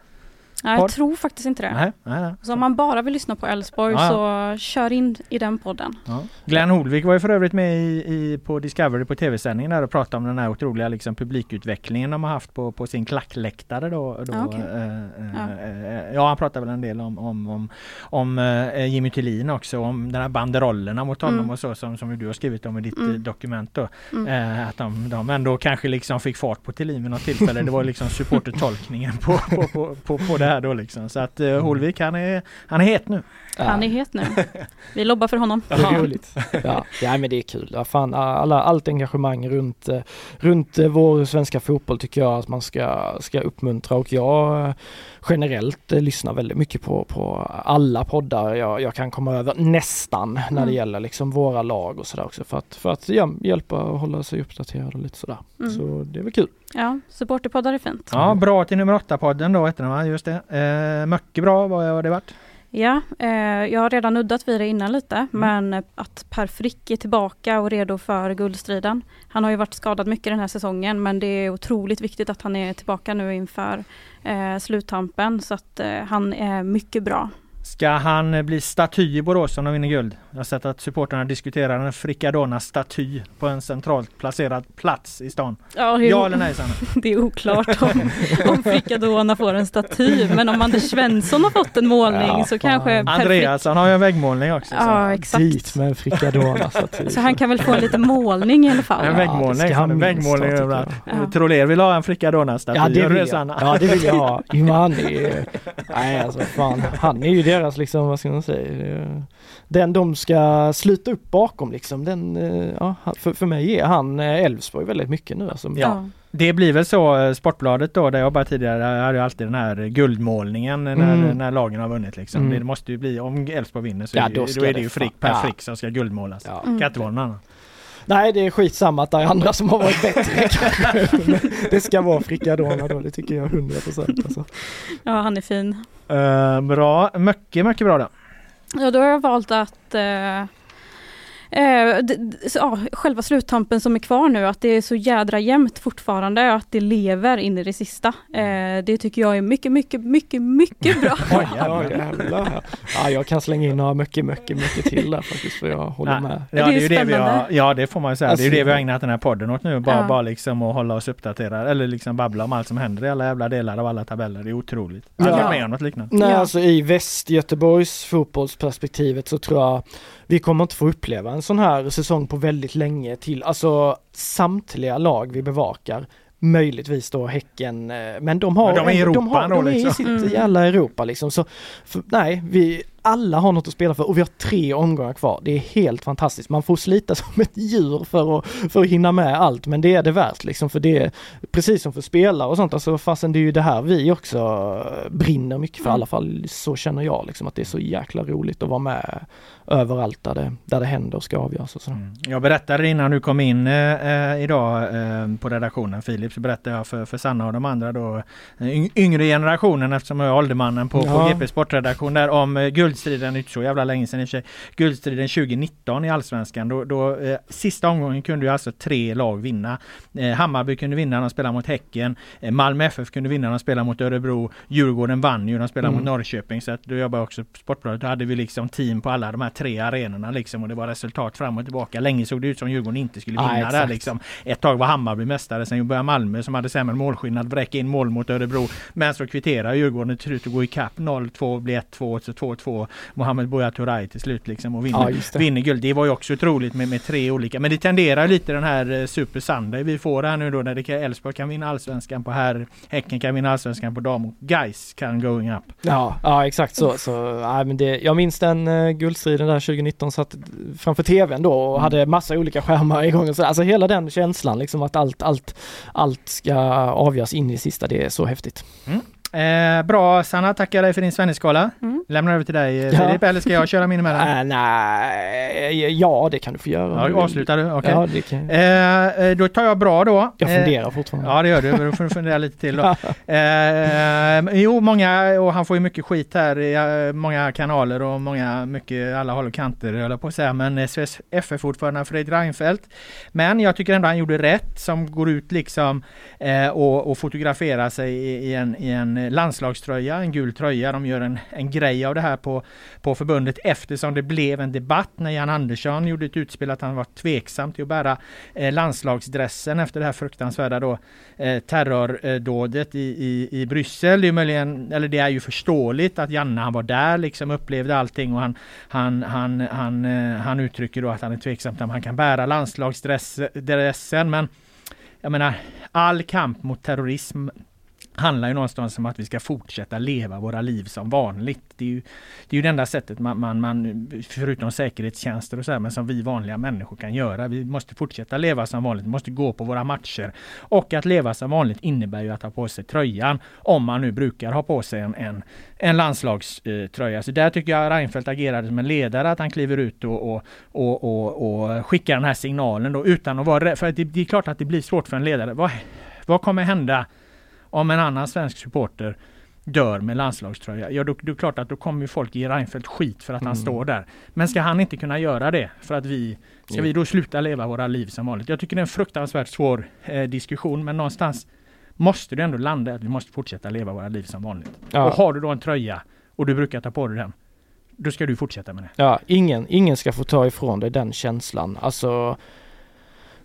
Nej, jag tror faktiskt inte det. Nej, nej, nej. Så om man bara vill lyssna på Elfsborg Ja, ja. så kör in i den podden. Ja. Glenn Holvik var ju för övrigt med i, i, på Discovery på tv-sändningen där och pratade om den här otroliga liksom, publikutvecklingen de har haft på, på sin klackläktare då. då Ja, okej. eh, eh, Ja. eh, ja han pratade väl en del om, om, om, om eh, Jimmy Tillin också, om den här banderollerna mot honom Mm. och så som, som du har skrivit om i ditt Mm. eh, dokument då. Mm. Eh, att de, de ändå kanske liksom fick fart på Thelin vid något tillfälle. Det var liksom supportertolkningen på, på, på, på, på det här då liksom. Så att eh, Holvik han är, han är het nu. Han är het nu. Vi lobbar för honom. [laughs] Det är roligt. Ja, ja men det är kul. Ja, fan, alla, allt engagemang runt, eh, runt eh, vår svenska fotboll tycker jag att man ska, ska uppmuntra och jag eh, generellt lyssnar väldigt mycket på, på alla poddar jag, jag kan komma över, nästan, när det Mm. gäller liksom våra lag och sådär också för att, för att ja, hjälpa och hålla sig uppdaterad och lite sådär. Mm. Så det är väl kul. Ja, supporterpoddar är fint. Ja, bra till nummer åtta podden då hette den va? Just det. Eh, mycket bra, vad har det varit? Ja, eh, jag har redan nuddat vid det innan lite, Mm. men att Per Frick är tillbaka och redo för guldstriden. Han har ju varit skadad mycket den här säsongen, men det är otroligt viktigt att han är tillbaka nu inför eh, sluttampen, så att eh, han är mycket bra. Ska han eh, bli staty i Borås om de vinner guld? Jag har sett att supporterna diskuterar en Fricadona-staty på en centralt placerad plats i stan. Ja, det är, Ja eller nej Sanna? [laughs] det är oklart om, om Fricadona får en staty, men om Anders Svensson har fått en målning Ja, så fan. kanske Frick... Andreasson har ju en väggmålning också. så- Ja, exakt. Dit med en frikadona. Så, han kan väl få en liten målning i alla fall. En Ja, väggmålning. han en väggmålning överallt. Ja. Troller vill ha en Fricadona-staty. Ja det Gör du vill jag. Sanna? Ja det vill jag ha. [laughs] Han är ju, nej alltså fan, han är ju deras liksom, vad ska man säga, den de ska sluta upp bakom liksom. Den, eh, ja, för, för mig är han eh, Elfsborg väldigt mycket nu alltså. Ja. Det blir väl så, eh, Sportbladet då, där jag jobbade tidigare, hade ju alltid den här guldmålningen när, Mm. när lagen har vunnit liksom. Mm. Det måste ju bli, om Elfsborg vinner så Ja, är det, då ju- ska då är det det ju Frick, Per ja. Frick som ska guldmålas. Ja. Mm. Kan inte vara någon annan. Nej det är skitsamma att det är andra som har varit bättre. [laughs] Det ska vara frikadona då, det tycker jag 100% alltså. Ja, han är fin. Eh, bra, mycket, mycket bra då. Ja, då har jag valt att eh, eh, ja, själva sluttampen som är kvar nu, att det är så jädra jämnt fortfarande, att det lever in i det sista. Eh, det tycker jag är mycket, mycket, mycket, mycket bra. [laughs] Oj, Ja, jävlar. ja jag kan slänga in några mycket, mycket, mycket till där faktiskt för jag håller Ja, med. Ja, Det är ju det vi har, ja det får man ju säga. Alltså, det är ju det vi har ägnat den här podden åt nu. Bara, Ja. bara liksom att hålla oss uppdaterade eller liksom babbla om allt som händer i alla jävla delar av alla tabeller. Det är otroligt. Ja. aldrig varit med om något liknande. Nej, Ja. alltså i Västgöteborgs fotbollsperspektivet så tror jag vi kommer inte få uppleva en sån här säsong på väldigt länge till, alltså samtliga lag vi bevakar. Möjligtvis då Häcken, eh, men de har Men de är i de, Europa har, då, de är i liksom. sitt Mm. jävla Europa liksom. Så för, nej, vi, alla har något att spela för och vi har tre omgångar kvar. Det är helt fantastiskt. Man får slita [laughs] som ett djur för att, för att hinna med allt men det är det värt liksom för det är precis som för spelare och sånt. Alltså fastän det är ju det här vi också brinner mycket för i Mm. alla fall. Så känner jag liksom att det är så jäkla roligt att vara med överallt där det, där det händer och ska avgöras och sådär. Mm. Jag berättade innan du kom in eh, eh, idag eh, på redaktionen Filip, så berättade jag för, för Sanna och de andra då yng- yngre generationen eftersom jag är åldermannen på, på Ja. GP Sportredaktion där om eh, guldstriden, inte så jävla länge sedan i och för sig, guldstriden 2019 i Allsvenskan. Då, då, eh, sista omgången kunde ju alltså tre lag vinna. Eh, Hammarby kunde vinna när de spelade mot Häcken. Eh, Malmö FF kunde vinna när de spelade mot Örebro. Djurgården vann ju när de spelade Mm. mot Norrköping. Så att då jobbade jag också på Sportbladet. Då hade vi liksom team på alla de här tre arenorna liksom och det var resultat fram och tillbaka. Länge såg det ut som Djurgården inte skulle vinna där exakt. liksom. Ett tag var Hammarby mästare, sen började Malmö som hade sämre målskillnad bräcka in mål mot Örebro. Men så kvitterar Djurgården till slut att gå ikapp 0-2, blir 1-2, så 2-2. Mohamed Buya Turay till slut liksom och vinner, Ja, det. vinner guld. Det var ju också otroligt med, med tre olika. Men det tenderar lite den här eh, Super Sunday vi får här nu då när Elfsborg kan vinna allsvenskan på här, Häcken kan vinna allsvenskan på dam och Gais kan going up. Ja, ja exakt så. så nej, men det, jag minns den uh, guldstriden där 2019 satt framför tvn då och hade massa olika skärmar igång och så. Alltså hela den känslan liksom att allt, allt, allt ska avgöras in i sista. Det är så häftigt. Eh, bra Sanna, tackar dig för din svennisskala. Mm. Lämnar över till dig eh, Ja. Filip, eller ska jag köra min emellan? [laughs] Äh, nej, ja det kan du få göra. Ja, avslutar du? Okej. Ja, det kan, Eh, eh, då tar jag bra då. jag Eh, funderar fortfarande. Ja det gör du, då får du fundera lite till då. [laughs] Eh, jo, många, och han får ju mycket skit här i eh, många kanaler och många, mycket, alla håll och kanter höll jag på att säga. Men SVS FF-ordförande Fredrik Reinfeldt. Men jag tycker ändå han gjorde rätt som går ut liksom eh, och, och fotograferar sig i, i, en, i en landslagströja, en gul tröja. De gör en, en grej av det här på, på förbundet eftersom det blev en debatt när Jan Andersson gjorde ett utspel att han var tveksam till att bära eh, landslagsdressen efter det här fruktansvärda då eh, terrordådet i, i, i Bryssel. Det är möjligen, eller det är ju förståeligt att Janne han var där liksom upplevde allting och han, han, han, han, eh, han uttrycker då att han är tveksam till om han kan bära landslagsdressen men jag menar all kamp mot terrorism handlar ju någonstans om att vi ska fortsätta leva våra liv som vanligt. Det är ju det, är ju det enda sättet man, man, man, förutom säkerhetstjänster och så här, men som vi vanliga människor kan göra. Vi måste fortsätta leva som vanligt, vi måste gå på våra matcher. Och att leva som vanligt innebär ju att ha på sig tröjan, om man nu brukar ha på sig en, en, en landslagströja. Eh, så där tycker jag Reinfeldt agerade som en ledare, att han kliver ut och, och, och, och, och skickar den här signalen då utan att vara rädd. För det, det är klart att det blir svårt för en ledare. Vad, vad kommer hända om en annan svensk supporter dör med landslagströja, ja då, då är det klart att då kommer ju folk ge Reinfeldt skit för att han Mm. står där. Men ska han inte kunna göra det för att vi, ska Jo. vi då sluta leva våra liv som vanligt? Jag tycker det är en fruktansvärt svår eh, diskussion men någonstans måste du ändå landa att vi måste fortsätta leva våra liv som vanligt. Ja. Och har du då en tröja och du brukar ta på dig den, då ska du fortsätta med det. Ja, ingen, ingen ska få ta ifrån dig den känslan. Alltså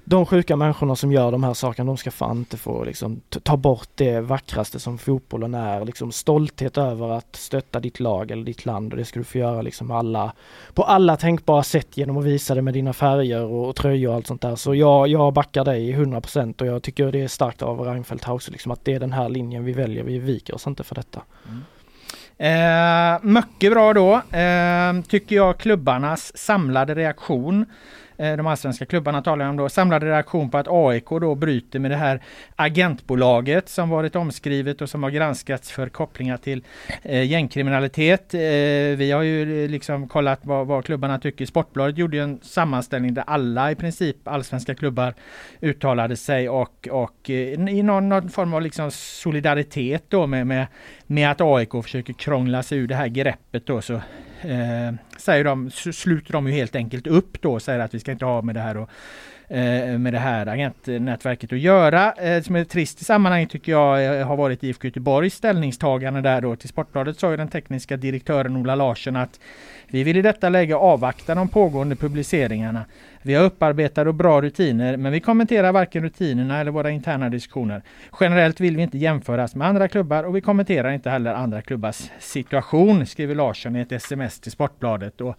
de sjuka människorna som gör de här sakerna, de ska fan inte få liksom ta bort det vackraste som fotbollen är. Liksom stolthet över att stötta ditt lag eller ditt land och det ska du få göra liksom alla, på alla tänkbara sätt genom att visa det med dina färger och, och tröjor och allt sånt där. Så jag, jag backar dig 100% och jag tycker det är starkt av Reinfeldt House liksom att det är den här linjen vi väljer, vi viker oss inte för detta. Mm. Eh, mycket bra då, eh, tycker jag klubbarnas samlade reaktion. Eh, de allsvenska klubbarna talar jag om då. Samlade reaktion på att AIK då bryter med det här agentbolaget som varit omskrivet och som har granskats för kopplingar till eh, gängkriminalitet. Eh, vi har ju eh, liksom kollat vad, vad klubbarna tycker. Sportbladet gjorde ju en sammanställning där alla i princip allsvenska klubbar uttalade sig och, och eh, i någon, någon form av liksom solidaritet då med, med, med att AIK försöker krångla sig ur det här greppet då så eh, säger de, sluter de ju helt enkelt upp då och säger att vi ska inte ha med det här att Eh, med det här agentnätverket att göra. Eh, som är trist i sammanhanget tycker jag eh, har varit IFK Göteborgs ställningstagande där då. Till Sportbladet sa ju den tekniska direktören Ola Larsson att vi vill i detta läge avvakta de pågående publiceringarna. Vi har upparbetade och bra rutiner men vi kommenterar varken rutinerna eller våra interna diskussioner. Generellt vill vi inte jämföras med andra klubbar och vi kommenterar inte heller andra klubbars situation, skriver Larsson i ett sms till Sportbladet. Och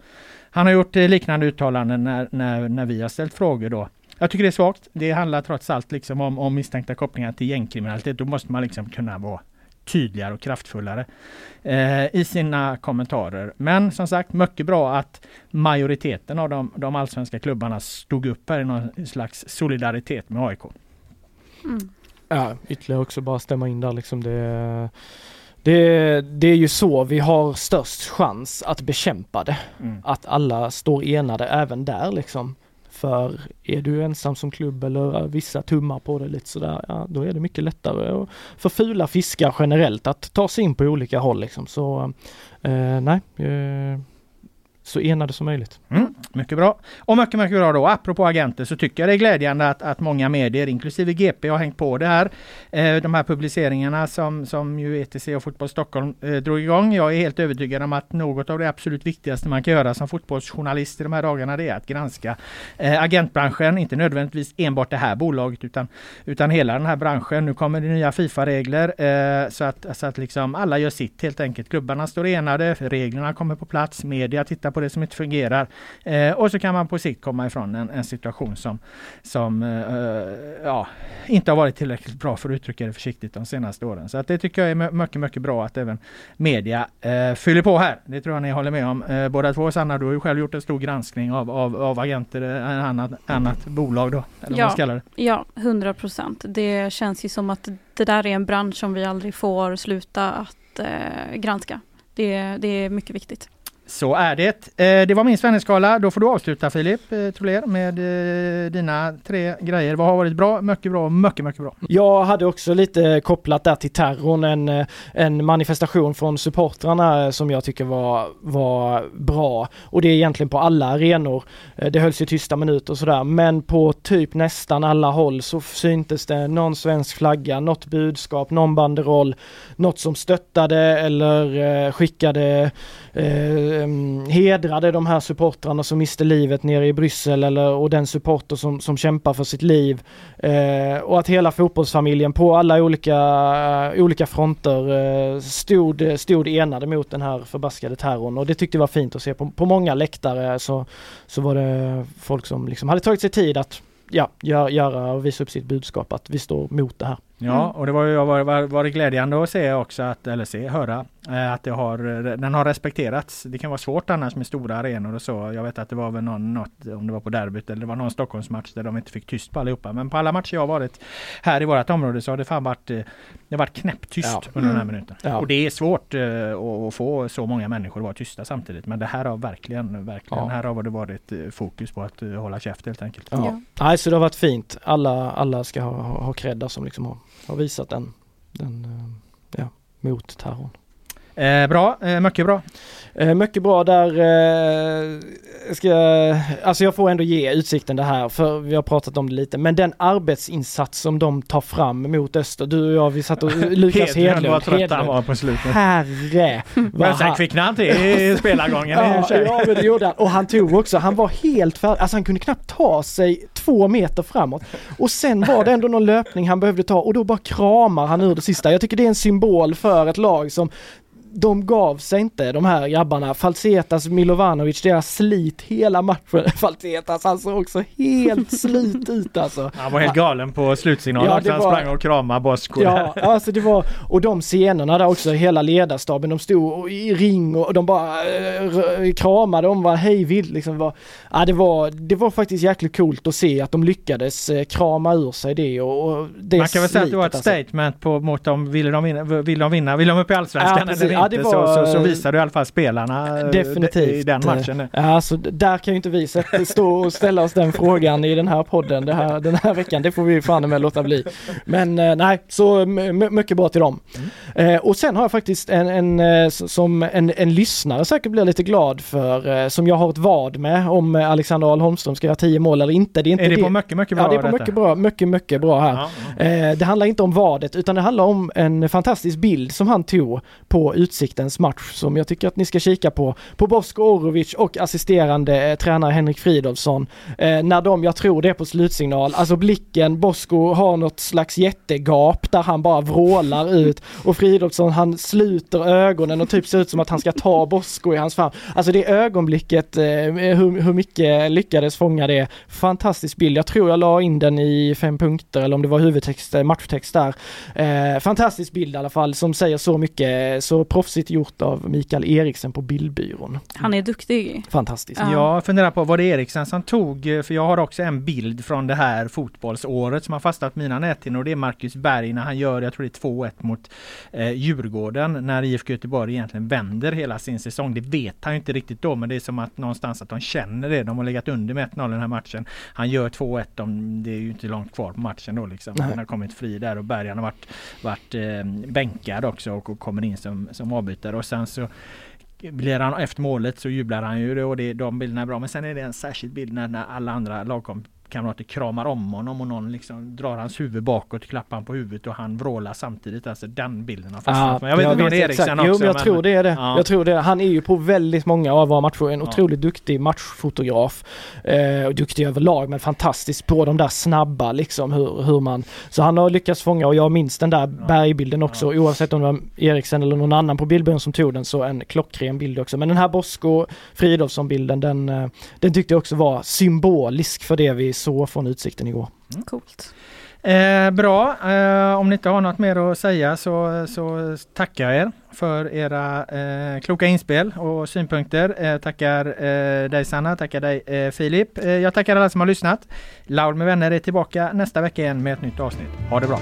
han har gjort liknande uttalanden när, när, när vi har ställt frågor då. Jag tycker det är svagt. Det handlar trots allt liksom om, om misstänkta kopplingar till gängkriminalitet. Då måste man liksom kunna vara tydligare och kraftfullare eh, i sina kommentarer. Men som sagt, mycket bra att majoriteten av de, de allsvenska klubbarna stod upp här i någon slags solidaritet med AIK. Mm. Ja, ytterligare också bara stämma in där liksom det det, det är ju så vi har störst chans att bekämpa det. Mm. Att alla står enade även där liksom. För är du ensam som klubb eller vissa tummar på det lite sådär, ja då är det mycket lättare för fula fiskar generellt att ta sig in på olika håll liksom. Så eh, nej, eh, så enade som möjligt. Mm, mycket bra. Och mycket, mycket bra då. Apropå agenter så tycker jag det är glädjande att, att många medier, inklusive GP, har hängt på det här. Eh, de här publiceringarna som, som ju ETC och Fotboll Stockholm eh, drog igång. Jag är helt övertygad om att något av det absolut viktigaste man kan göra som fotbollsjournalist i de här dagarna det är att granska eh, agentbranschen. Inte nödvändigtvis enbart det här bolaget utan, utan hela den här branschen. Nu kommer det nya Fifa-regler eh, så, att, så att liksom alla gör sitt helt enkelt. Klubbarna står enade, reglerna kommer på plats, media tittar på det som inte fungerar. Eh, och så kan man på sikt komma ifrån en, en situation som, som eh, ja, inte har varit tillräckligt bra för att uttrycka det försiktigt de senaste åren. Så att det tycker jag är mycket, mycket bra att även media eh, fyller på här. Det tror jag ni håller med om eh, båda två. Sanna, du har ju själv gjort en stor granskning av, av, av agenter, eh, en annat, annat bolag då. Eller ja, vad ska det. ja, 100 procent. Det känns ju som att det där är en bransch som vi aldrig får sluta att eh, granska. Det, det är mycket viktigt. Så är det. Eh, det var min Svenneskala. Då får du avsluta Filip eh, Troler med eh, dina tre grejer. Vad har varit bra, mycket bra och mycket, mycket bra? Jag hade också lite kopplat där till terrorn, en, en manifestation från supportrarna som jag tycker var, var bra. Och det är egentligen på alla arenor. Det hölls ju tysta minuter och sådär, men på typ nästan alla håll så syntes det någon svensk flagga, något budskap, någon banderoll, något som stöttade eller skickade eh, hedrade de här supportrarna som miste livet nere i Bryssel eller, och den supporter som, som kämpar för sitt liv. Eh, och att hela fotbollsfamiljen på alla olika, uh, olika fronter uh, stod, stod enade mot den här förbaskade terrorn och det tyckte jag var fint att se. På, på många läktare så, så var det folk som liksom hade tagit sig tid att ja, göra och visa upp sitt budskap att vi står mot det här. Ja, mm. och det var ju var, var, var det glädjande att se också att, eller se, höra eh, att det har, den har respekterats. Det kan vara svårt annars med stora arenor och så. Jag vet att det var väl någon, något, om det var på derbyt eller det var någon Stockholmsmatch där de inte fick tyst på allihopa. Men på alla matcher jag varit här i vårt område så har det fan varit, eh, det har varit knäpptyst ja. under den här mm. minuten. Ja. Och det är svårt att få så många människor att vara tysta samtidigt. Men det här har verkligen, verkligen, ja. här har det varit fokus på att hålla käft helt enkelt. Ja. Ja. Nej, så det har varit fint. Alla, alla ska ha, ha cred som liksom har har visat den, den eh, ja, mot terrorn. Eh, bra, eh, mycket bra. Eh, mycket bra där, eh, ska, alltså jag får ändå ge Utsikten det här för vi har pratat om det lite men den arbetsinsats som de tar fram mot Öster, du och jag vi satt och [laughs] Lukas Hedlund. Vad trött han var på slutet. Herre! Men sen kvicknade han till i [laughs] spelargången ja, ja men det gjorde han och han tog också, han var helt färdig, alltså han kunde knappt ta sig två meter framåt och sen var det ändå någon löpning han behövde ta och då bara kramar han ur det sista. Jag tycker det är en symbol för ett lag som de gav sig inte de här grabbarna. Falsetas, Milovanovic, deras slit hela matchen. [laughs] Falsetas han såg också helt slut ut alltså. [laughs] Han var helt galen på slutsignalen ja, han var... sprang och kramade Bosko. Ja, [laughs] alltså det var, och de scenerna där också, hela ledarstaben, de stod i ring och de bara äh, kramade, de var hejvilt liksom. Var, ja, det, var, det var faktiskt jäkligt coolt att se att de lyckades äh, krama ur sig det och, och det Man kan väl säga att det var ett alltså. statement på, mot dem, vill de vinna, vill de vinna, vill de upp i Allsvenskan ja, eller inte? Var, så, så, så visar du i alla fall spelarna eh, definitivt. i den matchen. Alltså, där kan ju inte vi stå och ställa oss den frågan i den här podden här, den här veckan. Det får vi fan med låta bli. Men eh, nej, så mycket bra till dem. Mm. Eh, och sen har jag faktiskt en, en som en, en lyssnare säkert blir lite glad för, eh, som jag har ett vad med om Alexander Ahl Holmström ska göra tio mål eller inte. Det är, inte är det, det på mycket, mycket bra? Ja, det är på mycket bra, mycket, mycket bra här. Ja, det handlar inte om vadet utan det handlar om en fantastisk bild som han tog på ut Utsiktens match som jag tycker att ni ska kika på. På Bosko Orovic och assisterande eh, tränare Henrik Fridolfsson. Eh, när de, jag tror det är på slutsignal, alltså blicken, Bosko har något slags jättegap där han bara vrålar ut och Fridolfsson han sluter ögonen och typ ser ut som att han ska ta Bosko i hans famn. Alltså det ögonblicket, eh, hur, hur mycket lyckades fånga det. Fantastisk bild. Jag tror jag la in den i fem punkter eller om det var huvudtext, eh, matchtext där. Eh, fantastisk bild i alla fall som säger så mycket, så proffsigt gjort av Mikael Eriksen på bildbyrån. Han är duktig. Fantastiskt. Ja. Jag funderar på, var det Eriksen som tog, eh, för jag har också en bild från det här fotbollsåret som har fastnat mina näthinnor och det är Marcus Berg när han gör, jag tror det är 2-1 mot eh, Djurgården när IFK Göteborg egentligen vänder hela sin säsong. Det vet han ju inte riktigt då men det är som att någonstans att de känner det. De har legat under med 1-0 i den här matchen. Han gör 2-1, de, det är ju inte långt kvar på matchen då liksom. Nej. Han har kommit fri där och Berg har varit, varit eh, bänkad också och, och kommer in som, som avbytare och sen så blir han efter målet så jublar han ju och det, de bilderna är bra. Men sen är det en särskild bild när, när alla andra lagkamrater kramar om honom och någon liksom drar hans huvud bakåt, klappar han på huvudet och han vrålar samtidigt. Alltså den bilden har fastnat. men jag vet inte om det är Eriksen också. Jo, men jag tror det är det. Ja. Jag tror det. Han är ju på väldigt många av våra matcher en Ja. otroligt duktig matchfotograf. Eh, och duktig överlag, men fantastisk på de där snabba liksom hur, hur man... Så han har lyckats fånga och jag minns den där bergbilden också, oavsett om det var Eriksen eller någon annan på bildbyrån som tog den, så en klockren bild också. Men den här Bosko Fridolfsson-bilden, den, eh, den tyckte jag också var symbolisk för det vi såg från utsikten igår. Coolt. Eh, bra, eh, om ni inte har något mer att säga så, så tackar jag er för era eh, kloka inspel och synpunkter. Eh, tackar eh, dig Sanna, tackar dig eh, Filip. Eh, jag tackar alla som har lyssnat. Laul med vänner är tillbaka nästa vecka igen med ett nytt avsnitt. Ha det bra!